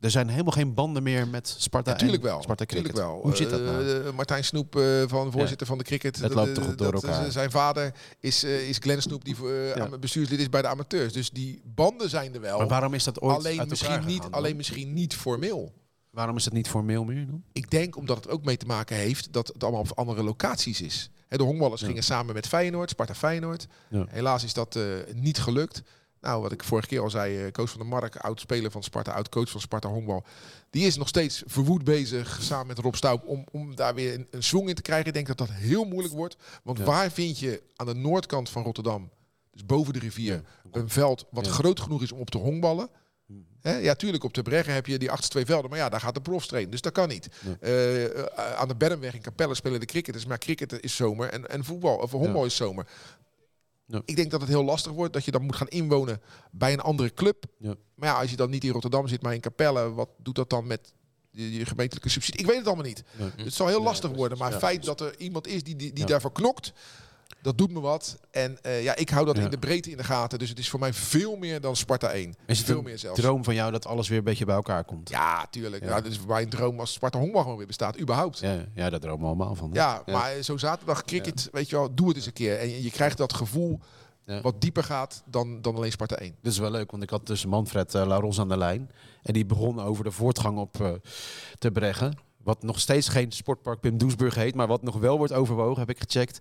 Er zijn helemaal geen banden meer met Sparta natuurlijk wel. Sparta Cricket. Tuurlijk wel. Hoe zit dat nou? Eh, Martijn Snoep, eh, van voorzitter van de cricket. Het loopt toch door dat- elkaar. zijn vader is, eh, is Glenn Snoep, die eh, Ja. bestuurslid is bij de amateurs. Dus die banden zijn er wel. maar waarom is dat ooit alleen, misschien niet, dan? alleen misschien niet formeel. Waarom is het niet formeel meer dan? Ik denk omdat het ook mee te maken heeft dat het allemaal op andere locaties is. De honkballers Ja. gingen samen met Feyenoord, Sparta Feyenoord. Helaas is dat eh, niet gelukt. Nou, wat ik vorige keer al zei, eh, coach van der Mark, oud-speler van Sparta, oud-coach van Sparta Honkbal. Die is nog steeds verwoed bezig, samen met Rob Staup, om, om daar weer een, een zwong in te krijgen. Ik denk dat dat heel moeilijk wordt. Want Ja. waar vind je aan de noordkant van Rotterdam, dus boven de rivier, een veld wat Ja. groot genoeg is om op te honkballen? Hè, ja, tuurlijk, op de Breggen heb je die achtste twee velden. Maar ja, daar gaat de profs trainen. Dus dat kan niet. Eh, eh, aan de Bermweg in Capelle spelen de cricketers. Maar cricket is zomer en, en voetbal, of honkbal Ja. is zomer. Ja. Ik denk dat het heel lastig wordt dat je dan moet gaan inwonen bij een andere club. Ja. Maar ja, als je dan niet in Rotterdam zit, maar in Capelle, wat doet dat dan met je, gemeentelijke subsidie? Ik weet het allemaal niet. Het zal heel lastig worden. Maar het feit dat er iemand is die, die, die daarvoor knokt, dat doet me wat. En eh, ja, ik hou dat Ja. in de breedte in de gaten. Dus het is voor mij veel meer dan Sparta 1. Is het veel een meer zelfs. droom van jou dat alles weer een beetje bij elkaar komt? Ja, tuurlijk. Ja. Ja. dat is voor mij een droom als Sparta Honkbal gewoon weer bestaat, überhaupt. Ja, Ja, daar dromen we allemaal van. Ja. maar zo zaterdag cricket, weet je wel, doe het eens een keer. En je, krijgt dat gevoel wat dieper gaat dan, dan alleen Sparta 1. Dit is wel leuk, want ik had dus Manfred uh, Laros aan de lijn. En die begon over de voortgang op eh, te breggen. Wat nog steeds geen sportpark Pim Doesburg heet, maar wat nog wel wordt overwogen, heb ik gecheckt.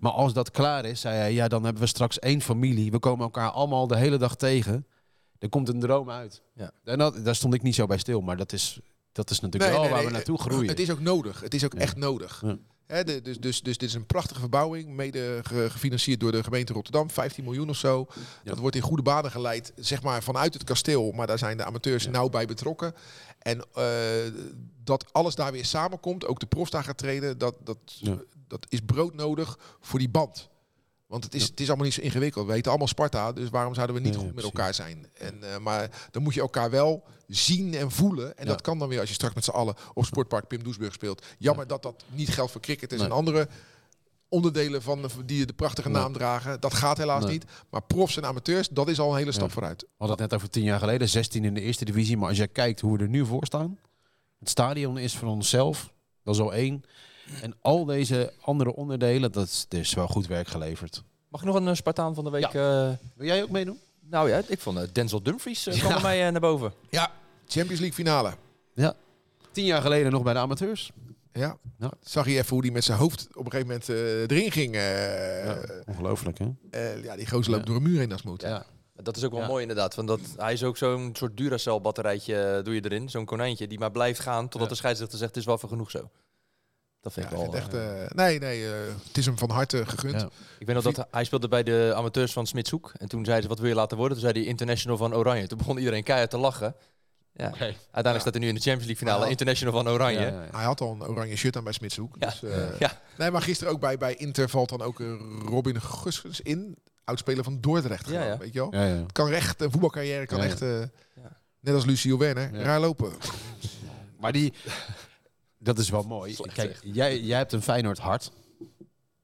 Maar als dat klaar is, zei hij, ja, dan hebben we straks één familie. We komen elkaar allemaal de hele dag tegen. Er komt een droom uit. Ja. En dat, daar stond ik niet zo bij stil, maar dat is, dat is natuurlijk wel waar we naartoe groeien. Het is ook nodig. Het is ook Ja. echt nodig. De- dus, dus, dus dit is een prachtige verbouwing, mede ge- gefinancierd door de gemeente Rotterdam, 15 miljoen of zo. Ja. Dat wordt in goede banen geleid, zeg maar vanuit het kasteel, maar daar zijn de amateurs Ja. nauw bij betrokken. En eh, dat alles daar weer samenkomt, ook de profs daar gaat treden, dat, dat, Ja. dat is broodnodig voor die band. Want het is, Ja. het is allemaal niet zo ingewikkeld. We weten allemaal Sparta, dus waarom zouden we niet goed met elkaar zijn? En, eh, maar dan moet je elkaar wel zien en voelen. En Ja. dat kan dan weer als je straks met z'n allen op Sportpark Pim Doesburg speelt. Jammer dat dat niet geldt voor cricketers Nee. en andere onderdelen van de, die de prachtige naam dragen. Dat gaat helaas Nee. niet. Maar profs en amateurs, dat is al een hele stap vooruit. We hadden het net over tien jaar geleden, 16 in de eerste divisie. Maar als je kijkt hoe we er nu voor staan. Het stadion is van onszelf. Dat is al één. En al deze andere onderdelen, dat is, er is wel goed werk geleverd. Mag ik nog een eh, Spartaan van de week? eh, Wil jij ook meedoen? nou ja, ik vond eh, Denzel Dumfries Ja. kwam bij mij naar boven. Ja, Champions League finale. Ja. Tien jaar geleden nog bij de amateurs. Ja. Ja. Zag je even hoe die met zijn hoofd op een gegeven moment eh, erin ging. eh, Ja, ongelooflijk, hè? eh, ja, die gozer loopt Ja. door een muur heen als moet. Ja. Dat is ook wel Ja. mooi inderdaad. Want dat, hij is ook zo'n soort Duracell batterijtje doe je erin. Zo'n konijntje die maar blijft gaan totdat Ja. de scheidsrechter zegt het is wel voor genoeg zo. Dat vind Ja, ik wel... echt, eh, eh, nee, nee, eh, het is hem van harte gegund. Ja. ik weet nog dat hij- speelde bij de amateurs van Smitshoek. En toen zei ze wat wil je laten worden? Toen zei hij international van Oranje. Toen begon iedereen keihard te lachen. Ja. Uiteindelijk Ja. staat hij nu in de Champions League finale. International van Oranje. Ja, Ja, ja, ja. Hij had al een oranje shirt aan bij Smitshoek. Ja. Dus, eh, Ja. Nee, maar gisteren ook bij, bij Inter valt dan ook Robin Guskens in. Oudspeler van Dordrecht. Ja, gewoon, ja. Weet je wel? Ja, ja. Kan recht, een voetbalcarrière kan Ja, ja. echt... eh, Net als Lucio Werner, Ja. raar lopen. Maar die, dat is wel mooi. Slecht, Kijk, zeg. jij, jij hebt een Feyenoord hart.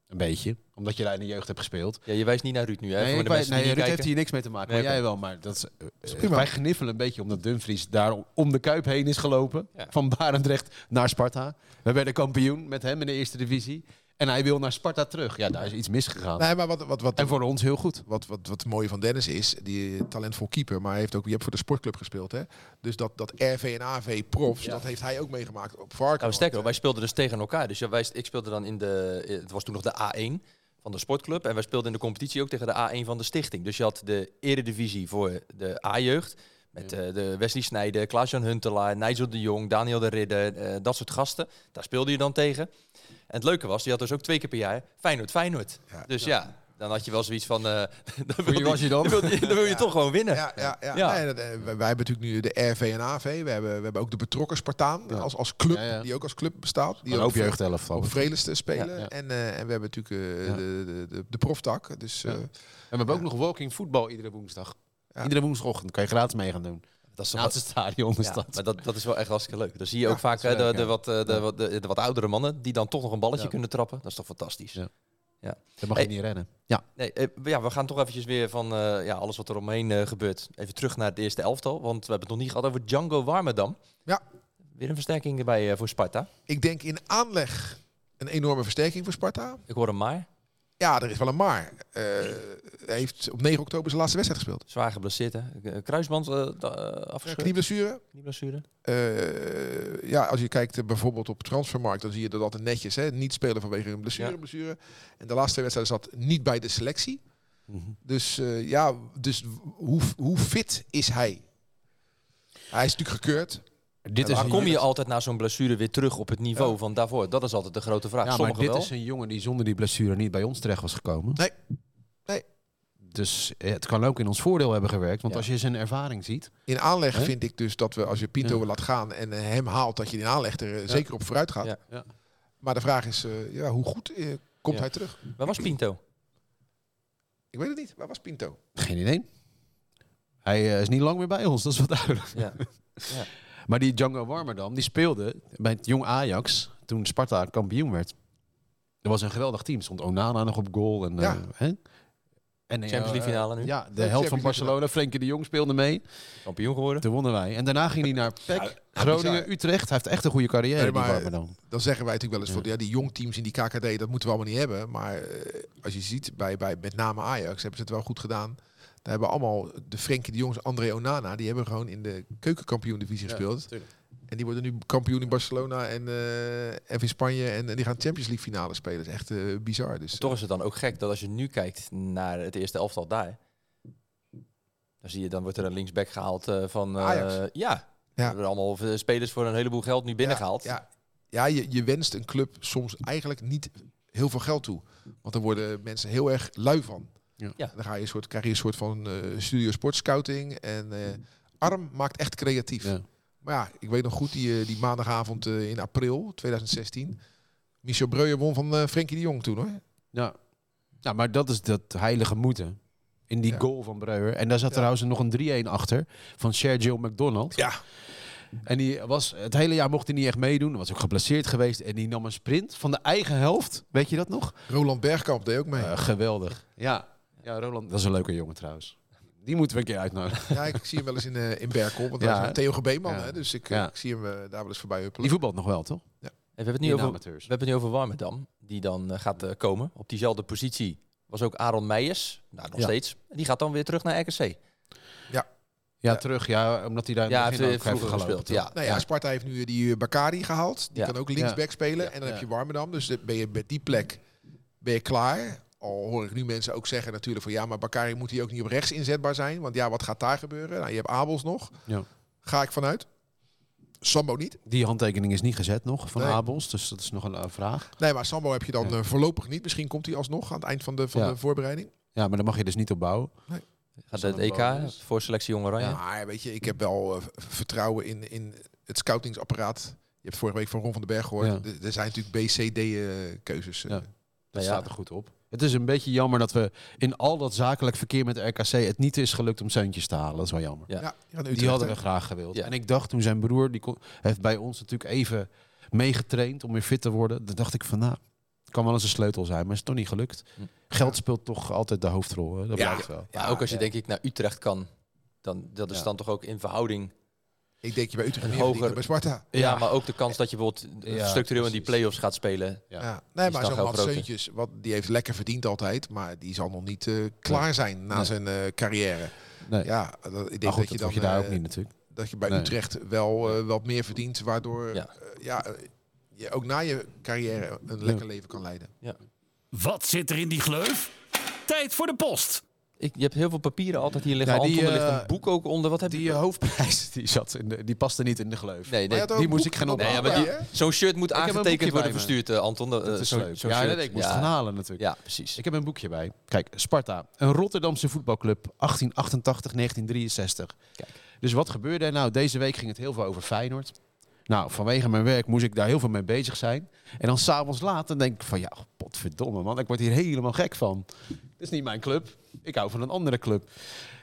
Een beetje. Omdat je daar in de jeugd hebt gespeeld. je wijst niet naar Ruud nu. Hè, Nee, ik nee Ruud heeft hier niks mee te maken. Nee, maar jij wel. Maar dat is, eh, wij gniffelen een beetje omdat Dumfries daar om de Kuip heen is gelopen. Ja. Van Barendrecht naar Sparta. We werden kampioen met hem in de eerste divisie. En hij wil naar Sparta terug. Ja, daar is iets misgegaan. Nee, maar wat, wat, wat, En voor ons heel goed. wat, wat, wat het mooie van Dennis is, die talentvol keeper, maar hij heeft ook, je hebt voor de sportclub gespeeld, hè? Dus dat, dat RV en AV profs, Ja. dat heeft hij ook meegemaakt op Varken. Nou, sterker, wij speelden dus tegen elkaar. Dus ja, wij, ik speelde dan in de. Het was toen nog de A1 van de sportclub. En wij speelden in de competitie ook tegen de A1 van de stichting. Dus je had de eredivisie voor de A-jeugd. Met eh, de Wesley Snijden, Klaas-Jan Huntelaar, Nigel de Jong, Daniel de Ridder. eh, dat soort gasten. Daar speelde je dan tegen. En het leuke was, die had dus ook twee keer per jaar Feyenoord, Feyenoord. Ja. Dus ja. dan had je wel zoiets van... eh dan, wil was je dan? Dan wil je, dan wil je Ja. toch gewoon winnen. Ja, ja, ja. Ja. Nee, dat, eh, wij, hebben natuurlijk nu de RV en AV. We hebben, we hebben ook de betrokken Spartaan Ja. als, als club, Ja, ja. die ook als club bestaat. Die ook hoop jeugdelftal. op Vredesten spelen. Ja, ja. En, eh, en we hebben natuurlijk eh, Ja. de, de, de, de proftak. Dus Ja. eh, En we hebben ook nog walking voetbal iedere woensdag. Ja. Iedere woensdagochtend kan je gratis mee gaan doen. Dat is het stadion is ja, dat. maar dat, dat is wel echt hartstikke leuk. Dan zie je Ja, ook vaak de, wat, eh, de, wat- de, de wat oudere mannen die dan toch nog een balletje Ja. kunnen trappen. Dat is toch fantastisch. Ja. Ja. Dat mag Hey. je niet rennen. Ja. Nee, eh, ja, we gaan toch eventjes weer van eh, ja, alles wat er omheen eh, gebeurt. Even terug naar het eerste elftal. Want we hebben het nog niet gehad over Django Warmerdam. Ja. Weer een versterking erbij eh, voor Sparta. Ik denk in aanleg een enorme versterking voor Sparta. Ik hoor hem maar. Ja, er is wel een maar. Eh, hij heeft op 9 oktober zijn laatste wedstrijd gespeeld. Zwaar geblesseerd, hè? Eh, Kruisband Ja, afgescheurd. knieblessure. Knieblessure. Eh, ja, als je kijkt bijvoorbeeld op transfermarkt, dan zie je dat altijd netjes. Hè? Niet spelen vanwege een blessure, Ja. blessure. En de laatste twee wedstrijden zat niet bij de selectie. Mhm. Dus eh, ja, dus hoe, hoe fit is hij? Hij is natuurlijk gekeurd. Dit is kom je altijd na zo'n blessure weer terug op het niveau Ja. van daarvoor? Dat is altijd de grote vraag. Ja, maar Sommigen dit wel. is een jongen die zonder die blessure niet bij ons terecht was gekomen. Nee. Nee. Dus eh, het kan ook in ons voordeel hebben gewerkt. Want Ja. als je zijn ervaring ziet. In aanleg Hè? vind ik dus dat we, als je Pinto Ja. laat gaan en eh, hem haalt, dat je in aanleg er eh, zeker op vooruit gaat. Ja. Ja. Maar de vraag is, eh, ja, hoe goed komt Ja. hij terug? Waar was Pinto? Ik weet het niet. Waar was Pinto? Geen idee. Hij is niet lang meer bij ons, dat is wat duidelijk. Ja. Maar die Django Warmerdam, die speelde bij het jong Ajax toen Sparta kampioen werd. Dat was een geweldig team. Stond Onana nog op goal. En, Ja. eh, hè? En, eh, Champions League finale nu. Ja, de held van Barcelona, Frenkie de Jong, speelde mee. Kampioen geworden. Toen wonnen wij. En daarna ging hij naar PEC, Ja, Groningen, bizar. Utrecht. Hij heeft echt een goede carrière, Nee, die maar- Warmerdam. Dan zeggen wij natuurlijk wel eens Ja. van ja, die jong teams in die KKD, dat moeten we allemaal niet hebben. Maar eh, als je ziet, bij, bij met name Ajax hebben ze het wel goed gedaan. Daar hebben allemaal de Frenkie de Jongs, André Onana, die hebben gewoon in de keukenkampioen divisie gespeeld. En die worden nu kampioen in Barcelona en, en in Spanje. En, en die gaan Champions League finale spelen. Dat is echt eh, bizar. Dus, Toch is het dan ook gek dat als je nu kijkt naar het eerste elftal daar. Dan zie je, dan wordt er een linksback gehaald eh, van... Ajax. Ja. Ja. Er worden allemaal spelers voor een heleboel geld nu binnengehaald. Ja, ja, ja je, je wenst een club soms eigenlijk niet heel veel geld toe. Want dan worden mensen heel erg lui van. Ja. Dan ga je een soort, krijg je een soort van eh, studio sportscouting. En eh, Arm maakt echt creatief. Ja. Maar ja, ik weet nog goed die, eh, die maandagavond eh, in april 2016. Michel Breuer won van eh Frenkie de Jong toen hoor. Ja. ja, maar dat is dat heilige moeten. In die Ja. goal van Breuer. En daar zat Ja. trouwens nog een 3-1 achter van Sergio McDonald. Ja. En die was het hele jaar mocht hij niet echt meedoen. Was ook geblesseerd geweest. En die nam een sprint van de eigen helft. Weet je dat nog? Roland Bergkamp deed ook mee. Eh, geweldig. Ja. Ja, Roland, dat is een leuke jongen trouwens. Die moeten we een keer uitnodigen. Ja, ik zie hem wel eens in, eh in Berkel. Want Ja, hij is een Theo Gebeeman. Ja. Hè, dus ik, Ja. ik zie hem eh, daar wel eens voorbij huppelen. Die voetbalt nog wel, toch? Hey, we, hebben het nu over, amateurs. we hebben het nu over Warmerdam. Die dan eh, gaat eh, komen. Op diezelfde positie was ook Aaron Meijers. Nou, nog Ja. steeds. En die gaat dan weer terug naar RKC. Ja, Ja. terug. Ja, omdat hij daar in het Ja, heeft heeft vroeger gelopen, gespeeld. toch? Ja. Nou ja, Sparta heeft nu die eh, Bakari gehaald. Die Ja. kan ook linksback spelen. En dan Ja. heb je Warmerdam. Dus dan ben je met die plek ben je klaar. Al hoor ik nu mensen ook zeggen natuurlijk van ja, maar Bakari moet hier ook niet op rechts inzetbaar zijn. Want ja, wat gaat daar gebeuren? Nou, je hebt Abels nog. Ja. Ga ik vanuit. Sambo niet. Die handtekening is niet gezet nog van Nee. Abels. Dus dat is nog een eh, vraag. Nee, maar Sambo heb je dan Ja. eh, voorlopig niet. Misschien komt hij alsnog aan het eind van de, van Ja. de voorbereiding. Ja, maar daar mag je dus niet op bouwen. Gaat Zal het EK voor selectie Jong Oranje. Maar weet je, ik heb wel eh, vertrouwen in, in het scoutingsapparaat. Je hebt vorige week van Ron van den Berg gehoord. Ja. Er- zijn natuurlijk B, C, D keuzes. eh. Ja. Dat ja. staat er goed op. Het is een beetje jammer dat we in al dat zakelijk verkeer met de RKC het niet is gelukt om Seuntjes te halen. Dat is wel jammer. Ja. Die hadden we graag gewild. Ja. En ik dacht toen zijn broer, die kon, heeft bij ons natuurlijk even meegetraind om weer fit te worden. Dan dacht ik van nou, het kan wel eens een sleutel zijn, maar is toch niet gelukt. Hm. Geld speelt toch altijd de hoofdrol. Hè? Dat Ja. blijkt wel. Ja, ook als je ja. denk ik naar Utrecht kan. Dan, dat is Ja. dan toch ook in verhouding. Ik denk je bij Utrecht Een hoger- bij Sparta. Ja, Ja. maar ook de kans dat je bijvoorbeeld Ja, structureel in die play-offs gaat spelen. Ja. Ja. Nee, maar zo'n Mats. Seuntjes, wat, die heeft lekker verdiend altijd. Maar die zal nog niet eh, klaar zijn na Nee. zijn eh, carrière. Nee. Ja, dat, ik denk goed, dat je dat dan je daar eh, ook niet natuurlijk. dat je bij Nee. Utrecht wel eh, wat meer verdient. Waardoor Ja. ja, je ook na je carrière een lekker leven kan leiden. Wat zit er in die gleuf? Tijd voor de post. Ik, je hebt heel veel papieren altijd hier liggen. Ja, die, Anton, er ligt eh, een boek ook onder. Wat heb Die je? eh, hoofdprijs die, zat in de, die paste niet in de gleuf. Nee, nee. die moest ik gaan nog Nee, ja? Zo'n shirt moet aangetekend worden verstuurd, eh, Anton. Dat, Dat eh, is zo'n- leuk. Ja, shirt. nee, ik moest ja. gaan halen natuurlijk. Ja, precies. Ik heb een boekje bij. Kijk, Sparta, een Rotterdamse voetbalclub, 1888, 1963. Kijk. Dus wat gebeurde er nou? Deze week ging het heel veel over Feyenoord. Nou, vanwege mijn werk moest ik daar heel veel mee bezig zijn. En dan s'avonds laat, dan denk ik van, ja, potverdomme man, ik word hier helemaal gek van. Dit is niet mijn club. Ik hou van een andere club.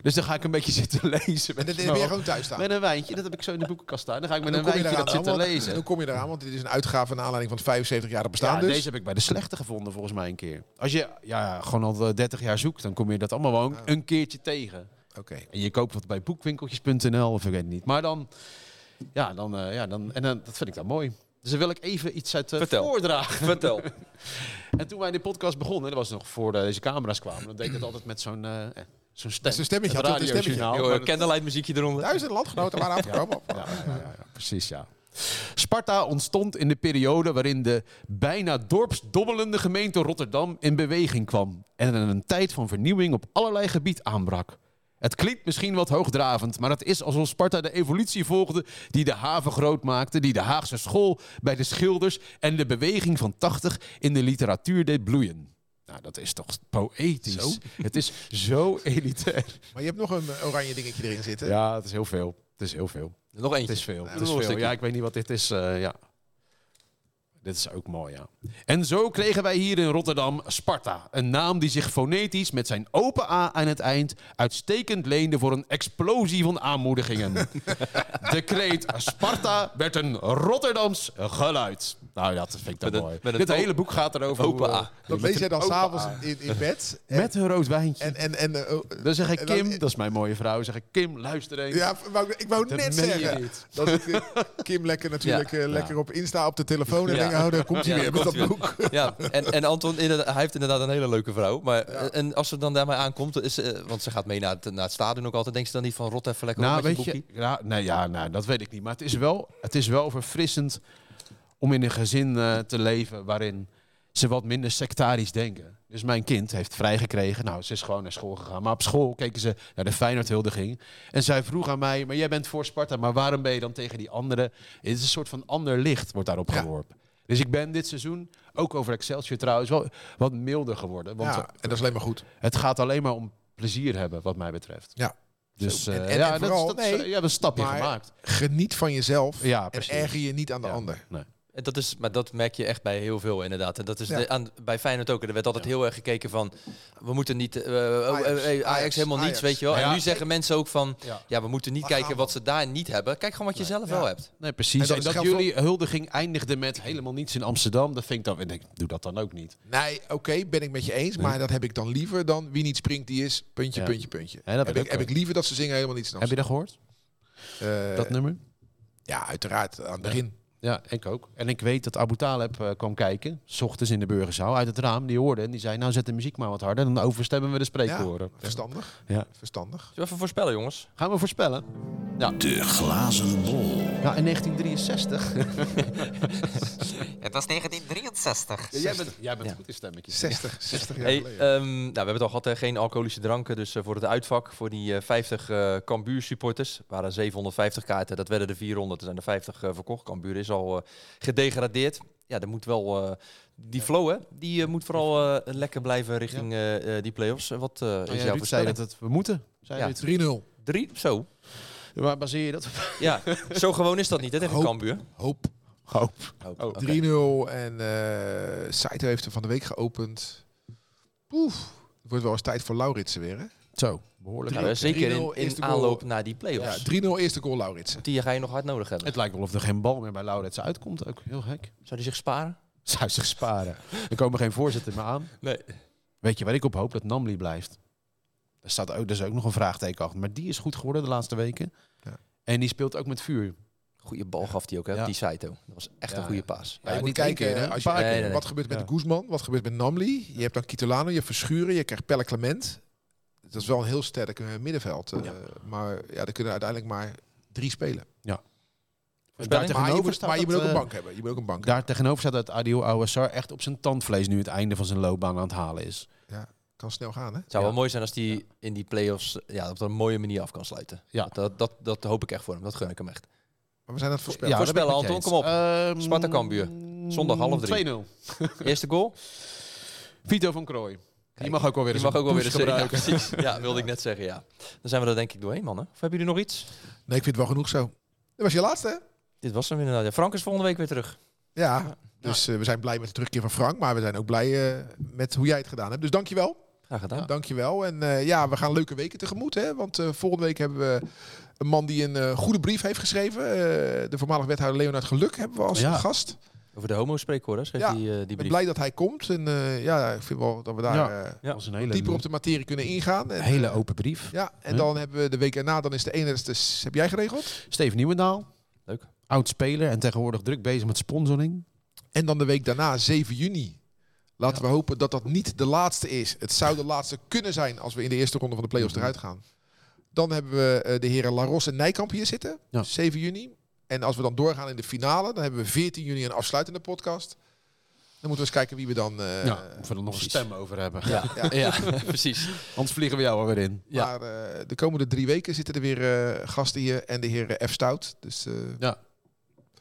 Dus dan ga ik een beetje zitten lezen. En dan ben je gewoon thuis staan. Met een wijntje, dat heb ik zo in de boekenkast staan. Dan ga ik met En een wijntje dat dan? zitten lezen. Hoe kom je eraan? Want dit is een uitgave naar aanleiding van het 75 jaar bestaan Ja, dus. deze heb ik bij de slechte gevonden volgens mij een keer. Als je ja, gewoon al eh, 30 jaar zoekt, dan kom je dat allemaal gewoon een keertje tegen. Oké. En je koopt wat bij boekwinkeltjes.nl of ik weet het niet. Maar dan, ja, dan, eh, ja, dan, en dan, dat vind ik dan mooi. Dus dan wil ik even iets uit eh, Vertel. voordragen. Vertel. En toen wij de podcast begonnen, dat was nog voor deze camera's kwamen, dan deed ik het altijd met zo'n eh, zo'n stem. Zo'n stemmetje, had hij een candlelight muziekje eronder. Duizend landgenoten waren afgekomen. ja, ja, ja, ja, precies, ja. Sparta ontstond in de periode waarin de bijna dorpsdobbelende gemeente Rotterdam in beweging kwam en er een tijd van vernieuwing op allerlei gebied aanbrak. Het klinkt misschien wat hoogdravend, maar het is alsof Sparta de evolutie volgde die de haven groot maakte, die de Haagse school bij de schilders en de beweging van 80 in de literatuur deed bloeien. Nou, dat is toch poëtisch. Zo. Het is zo elitair. Maar je hebt nog een oranje dingetje erin zitten. Ja, het is heel veel. Het is heel veel. Nog Het eentje. is veel. Het is veel. Ja, ik weet niet wat dit is. eh, ja. Dit is ook mooi, ja. En zo kregen wij hier in Rotterdam Sparta. Een naam die zich fonetisch met zijn open A aan het eind uitstekend leende voor een explosie van aanmoedigingen. De kreet Sparta werd een Rotterdams geluid. Nou, dat vind ik dan mooi. een Dit hele boek gaat erover. open A. eh, Dat lees jij dan s'avonds in, in bed. En, Met een rood wijntje. en, en, en, oh, dan zeg ik, dan- Kim, dat is mijn mooie vrouw, zeg ik, Kim, luister eens. ja, wou, ik wou net zeggen dat ik eh, Kim lekker natuurlijk eh, lekker op Insta op de telefoon en Ja. Oh, daar komt hij Ja, weer met dat boek. Ja, en, en Anton, hij heeft inderdaad een hele leuke vrouw. Maar, En als ze dan daarmee aankomt, is, eh, want ze gaat mee naar het, naar het stadion ook altijd, denkt ze dan niet van rot even lekker Nou, op met weet je ja, nee, ja, nou, dat weet ik niet. Maar het is wel, het is wel verfrissend om in een gezin eh, te leven waarin ze wat minder sectarisch denken. Dus mijn kind heeft vrijgekregen. Nou, ze is gewoon naar school gegaan. Maar op school keken ze naar de Feyenoord-huldiging. En zij vroeg aan mij, maar jij bent voor Sparta, maar waarom ben je dan tegen die anderen? Het is een soort van ander licht wordt daarop Ja. geworpen. Dus ik ben dit seizoen, ook over Excelsior trouwens, wel wat milder geworden. Want Ja, en dat is alleen maar goed. het gaat alleen maar om plezier hebben, wat mij betreft. Ja. Dus eh, En- en- ja, en dat, vooral- is- dat is, nee, eh, je hebt een stapje gemaakt. Geniet van jezelf Ja, en erger je niet aan de Ja, ander. Nee. En Dat is, maar dat merk je echt bij heel veel inderdaad. En dat is Ja. de- aan, bij Feyenoord ook. Er werd altijd Ja. heel erg gekeken van, we moeten niet, oh, Ajax, Ajax, Ajax, helemaal niets, Ajax. weet je wel. Ja, en nu ja. zeggen mensen ook van, Ja. ja, we moeten niet Maar kijken wat ze daar niet hebben. Kijk gewoon wat je zelf Ja. wel hebt. Nee, precies. En En dat dat, geldt voor- jullie huldiging eindigde met helemaal niets in Amsterdam, dat vind ik dan... Ik denk, doe dat dan ook niet. Nee, oké, ben ik met je eens. Maar dat heb ik dan liever dan wie niet springt, die is puntje, Ja. puntje, puntje. Ja, dat heb, ik, ik heb ik liever dat ze zingen helemaal niets. Heb je dat gehoord? Eh, dat nummer? ja, uiteraard, aan het begin. Ja, ik ook. En ik weet dat Abu Taleb eh, kwam kijken, s ochtends in de burgerzaal, uit het raam. Die hoorde en die zei, nou zet de muziek maar wat harder, dan overstemmen we de spreekkoren. Verstandig. Ja. Verstandig. Zullen we even voorspellen, jongens? Gaan we voorspellen? De glazen bol. Ja, in 1963. Het was 1963. Ja, jij bent, jij bent Ja. goed in stemmetjes. 60, 60 jaar Hey, geleden. ehm, nou, we hebben het al gehad, hè, geen alcoholische dranken. Dus eh, voor het uitvak, voor die eh, 50 eh Cambuur supporters, waren 750 kaarten. Dat werden er 400, er zijn er 50 eh, verkocht. Cambuur is al eh, gedegradeerd. Ja, er moet wel... eh, die flow, hè, die eh, moet vooral lekker blijven richting die play-offs. Wat Oh, is ja, jouw Ruud zei dat het, we moeten. Zei Ja. Ruud. 3-0. Drie? Zo. Waar baseer je dat op? Ja, zo gewoon is dat niet, hè, tegen Hoop. Cambuur. Hoop. Hoop. Oh, Oh, oké. 3-0 en eh Saito heeft er van de week geopend. Oef. Het wordt wel eens tijd voor Lauritsen weer, hè? Zo, behoorlijk. Nou, leuk. zeker 3-0 in, goal. aanloop naar die Ja, play-offs. 3-0 eerste goal Lauritsen. Die ga je nog hard nodig hebben. Het lijkt wel of er geen bal meer bij Lauritsen uitkomt. Ook heel gek. Zou die zich sparen? Zou zich sparen. Er komen geen voorzitter meer aan. Nee. Weet je waar ik op hoop? Dat Namli blijft. Daar staat ook, er is ook nog een vraagteken achter. Maar die is goed geworden de laatste weken. Ja. En die speelt ook met vuur. Goeie bal gaf hij ook, hè? Ja. Die Saito. Dat was echt Ja, een goede ja. paas. Ja, je moet kijken, keer, hè? hè, als je, Nee, wat gebeurt met Ja. Guzman, wat gebeurt met Namli. Je hebt dan Kitolano, je hebt Verschuren, je krijgt Pelle Clement. Dat is wel een heel sterk eh, middenveld. eh, Ja. Maar ja, er kunnen uiteindelijk maar drie spelen. Voorspelling? Daar Maar je, tegenover moet, maar je moet ook een eh, bank hebben. Je moet ook een bank Daar tegenover staat dat Adil Awassar echt op zijn tandvlees nu het einde van zijn loopbaan aan het halen is. hebben. Kan snel gaan, hè? Het zou Ja. wel mooi zijn als hij in die play-offs ja, op een mooie manier af kan sluiten. Ja. Dat, dat, dat hoop ik echt voor hem. Dat gun ik hem echt. Maar we zijn aan het voorspellen. Ja, voorspellen, Anton, kom op. Ehm, Sparta Cambuur. Zondag half drie. 2-0. Eerste goal? Vito van Krooi. Die mag ook wel weer Die eens mag ook wel weer serie. Ja, gebruiken. precies. Ja, wilde ik net zeggen, ja. Dan zijn we er denk ik doorheen, mannen. Of hebben jullie nog iets? Nee, ik vind het wel genoeg zo. Dat was je laatste, hè? Dit was hem inderdaad. Ja, Frank is volgende week weer terug. Ja. Dus eh, we zijn blij met de terugkeer van Frank. Maar we zijn ook blij eh, met hoe jij het gedaan hebt. Dus dankjewel. Graag Graag gedaan. Dankjewel. En eh, ja, we gaan leuke weken tegemoet. Hè? Want eh, volgende week hebben we een man die een goede brief heeft geschreven. Eh, de voormalig wethouder Leonard Geluk hebben we als Ja. gast. Over de homo-spreekwoorden schreef Ja, hij eh, die Ik ben blij dat hij komt. En eh, ja, ik vind wel dat we daar Ja. eh, Ja. Een hele, dieper op de materie kunnen ingaan. En, hele eh, open brief. Ja, en Ja. dan hebben we de week erna, dan is de ene, dus, heb jij geregeld? Steven Nieuwendaal. Leuk. Oud speler en tegenwoordig druk bezig met sponsoring. En dan de week daarna, 7 juni. Laten we hopen dat dat niet de laatste is. Het zou de laatste kunnen zijn als we in de eerste ronde van de play-offs Mhm. eruit gaan. Dan hebben we eh, de heren Laros en Nijkamp hier zitten. Ja. 7 juni. En als we dan doorgaan in de finale, dan hebben we 14 juni een afsluitende podcast. Dan moeten we eens kijken wie we dan... eh, ja, of we er nog een stem over hebben. Ja, Ja. ja. precies. Anders vliegen we jou alweer in. Ja. Maar eh, de komende drie weken zitten er weer eh, gasten hier. En de heer F. Stout. Dus eh,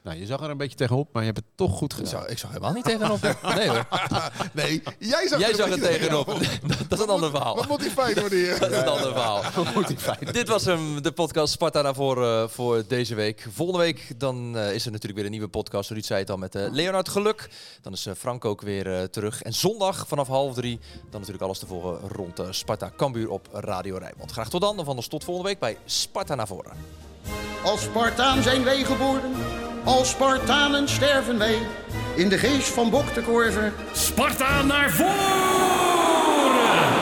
Nou, je zag er een beetje tegenop, maar je hebt het toch goed Ik gedaan. zag, ik zag helemaal niet tegenop. Nee hoor. nee, jij zag, Jij er zag er tegenop. Dat, dat is een ander verhaal. Wat moet die fijn worden hier? Dat is een ander verhaal. Dit was hem, de podcast Sparta naar voren voor deze week. Volgende week dan eh, is er natuurlijk weer een nieuwe podcast. Ruud zei het al met eh, Leonard Geluk. Dan is Frank ook weer terug. En zondag vanaf half drie dan natuurlijk alles te volgen rond Sparta Cambuur op Radio Rijnmond. Graag tot dan. En van ons tot volgende week bij Sparta naar voren. Als Spartaan zijn wij geboren, als Spartanen sterven wij. In de geest van Bok de Sparta naar voren!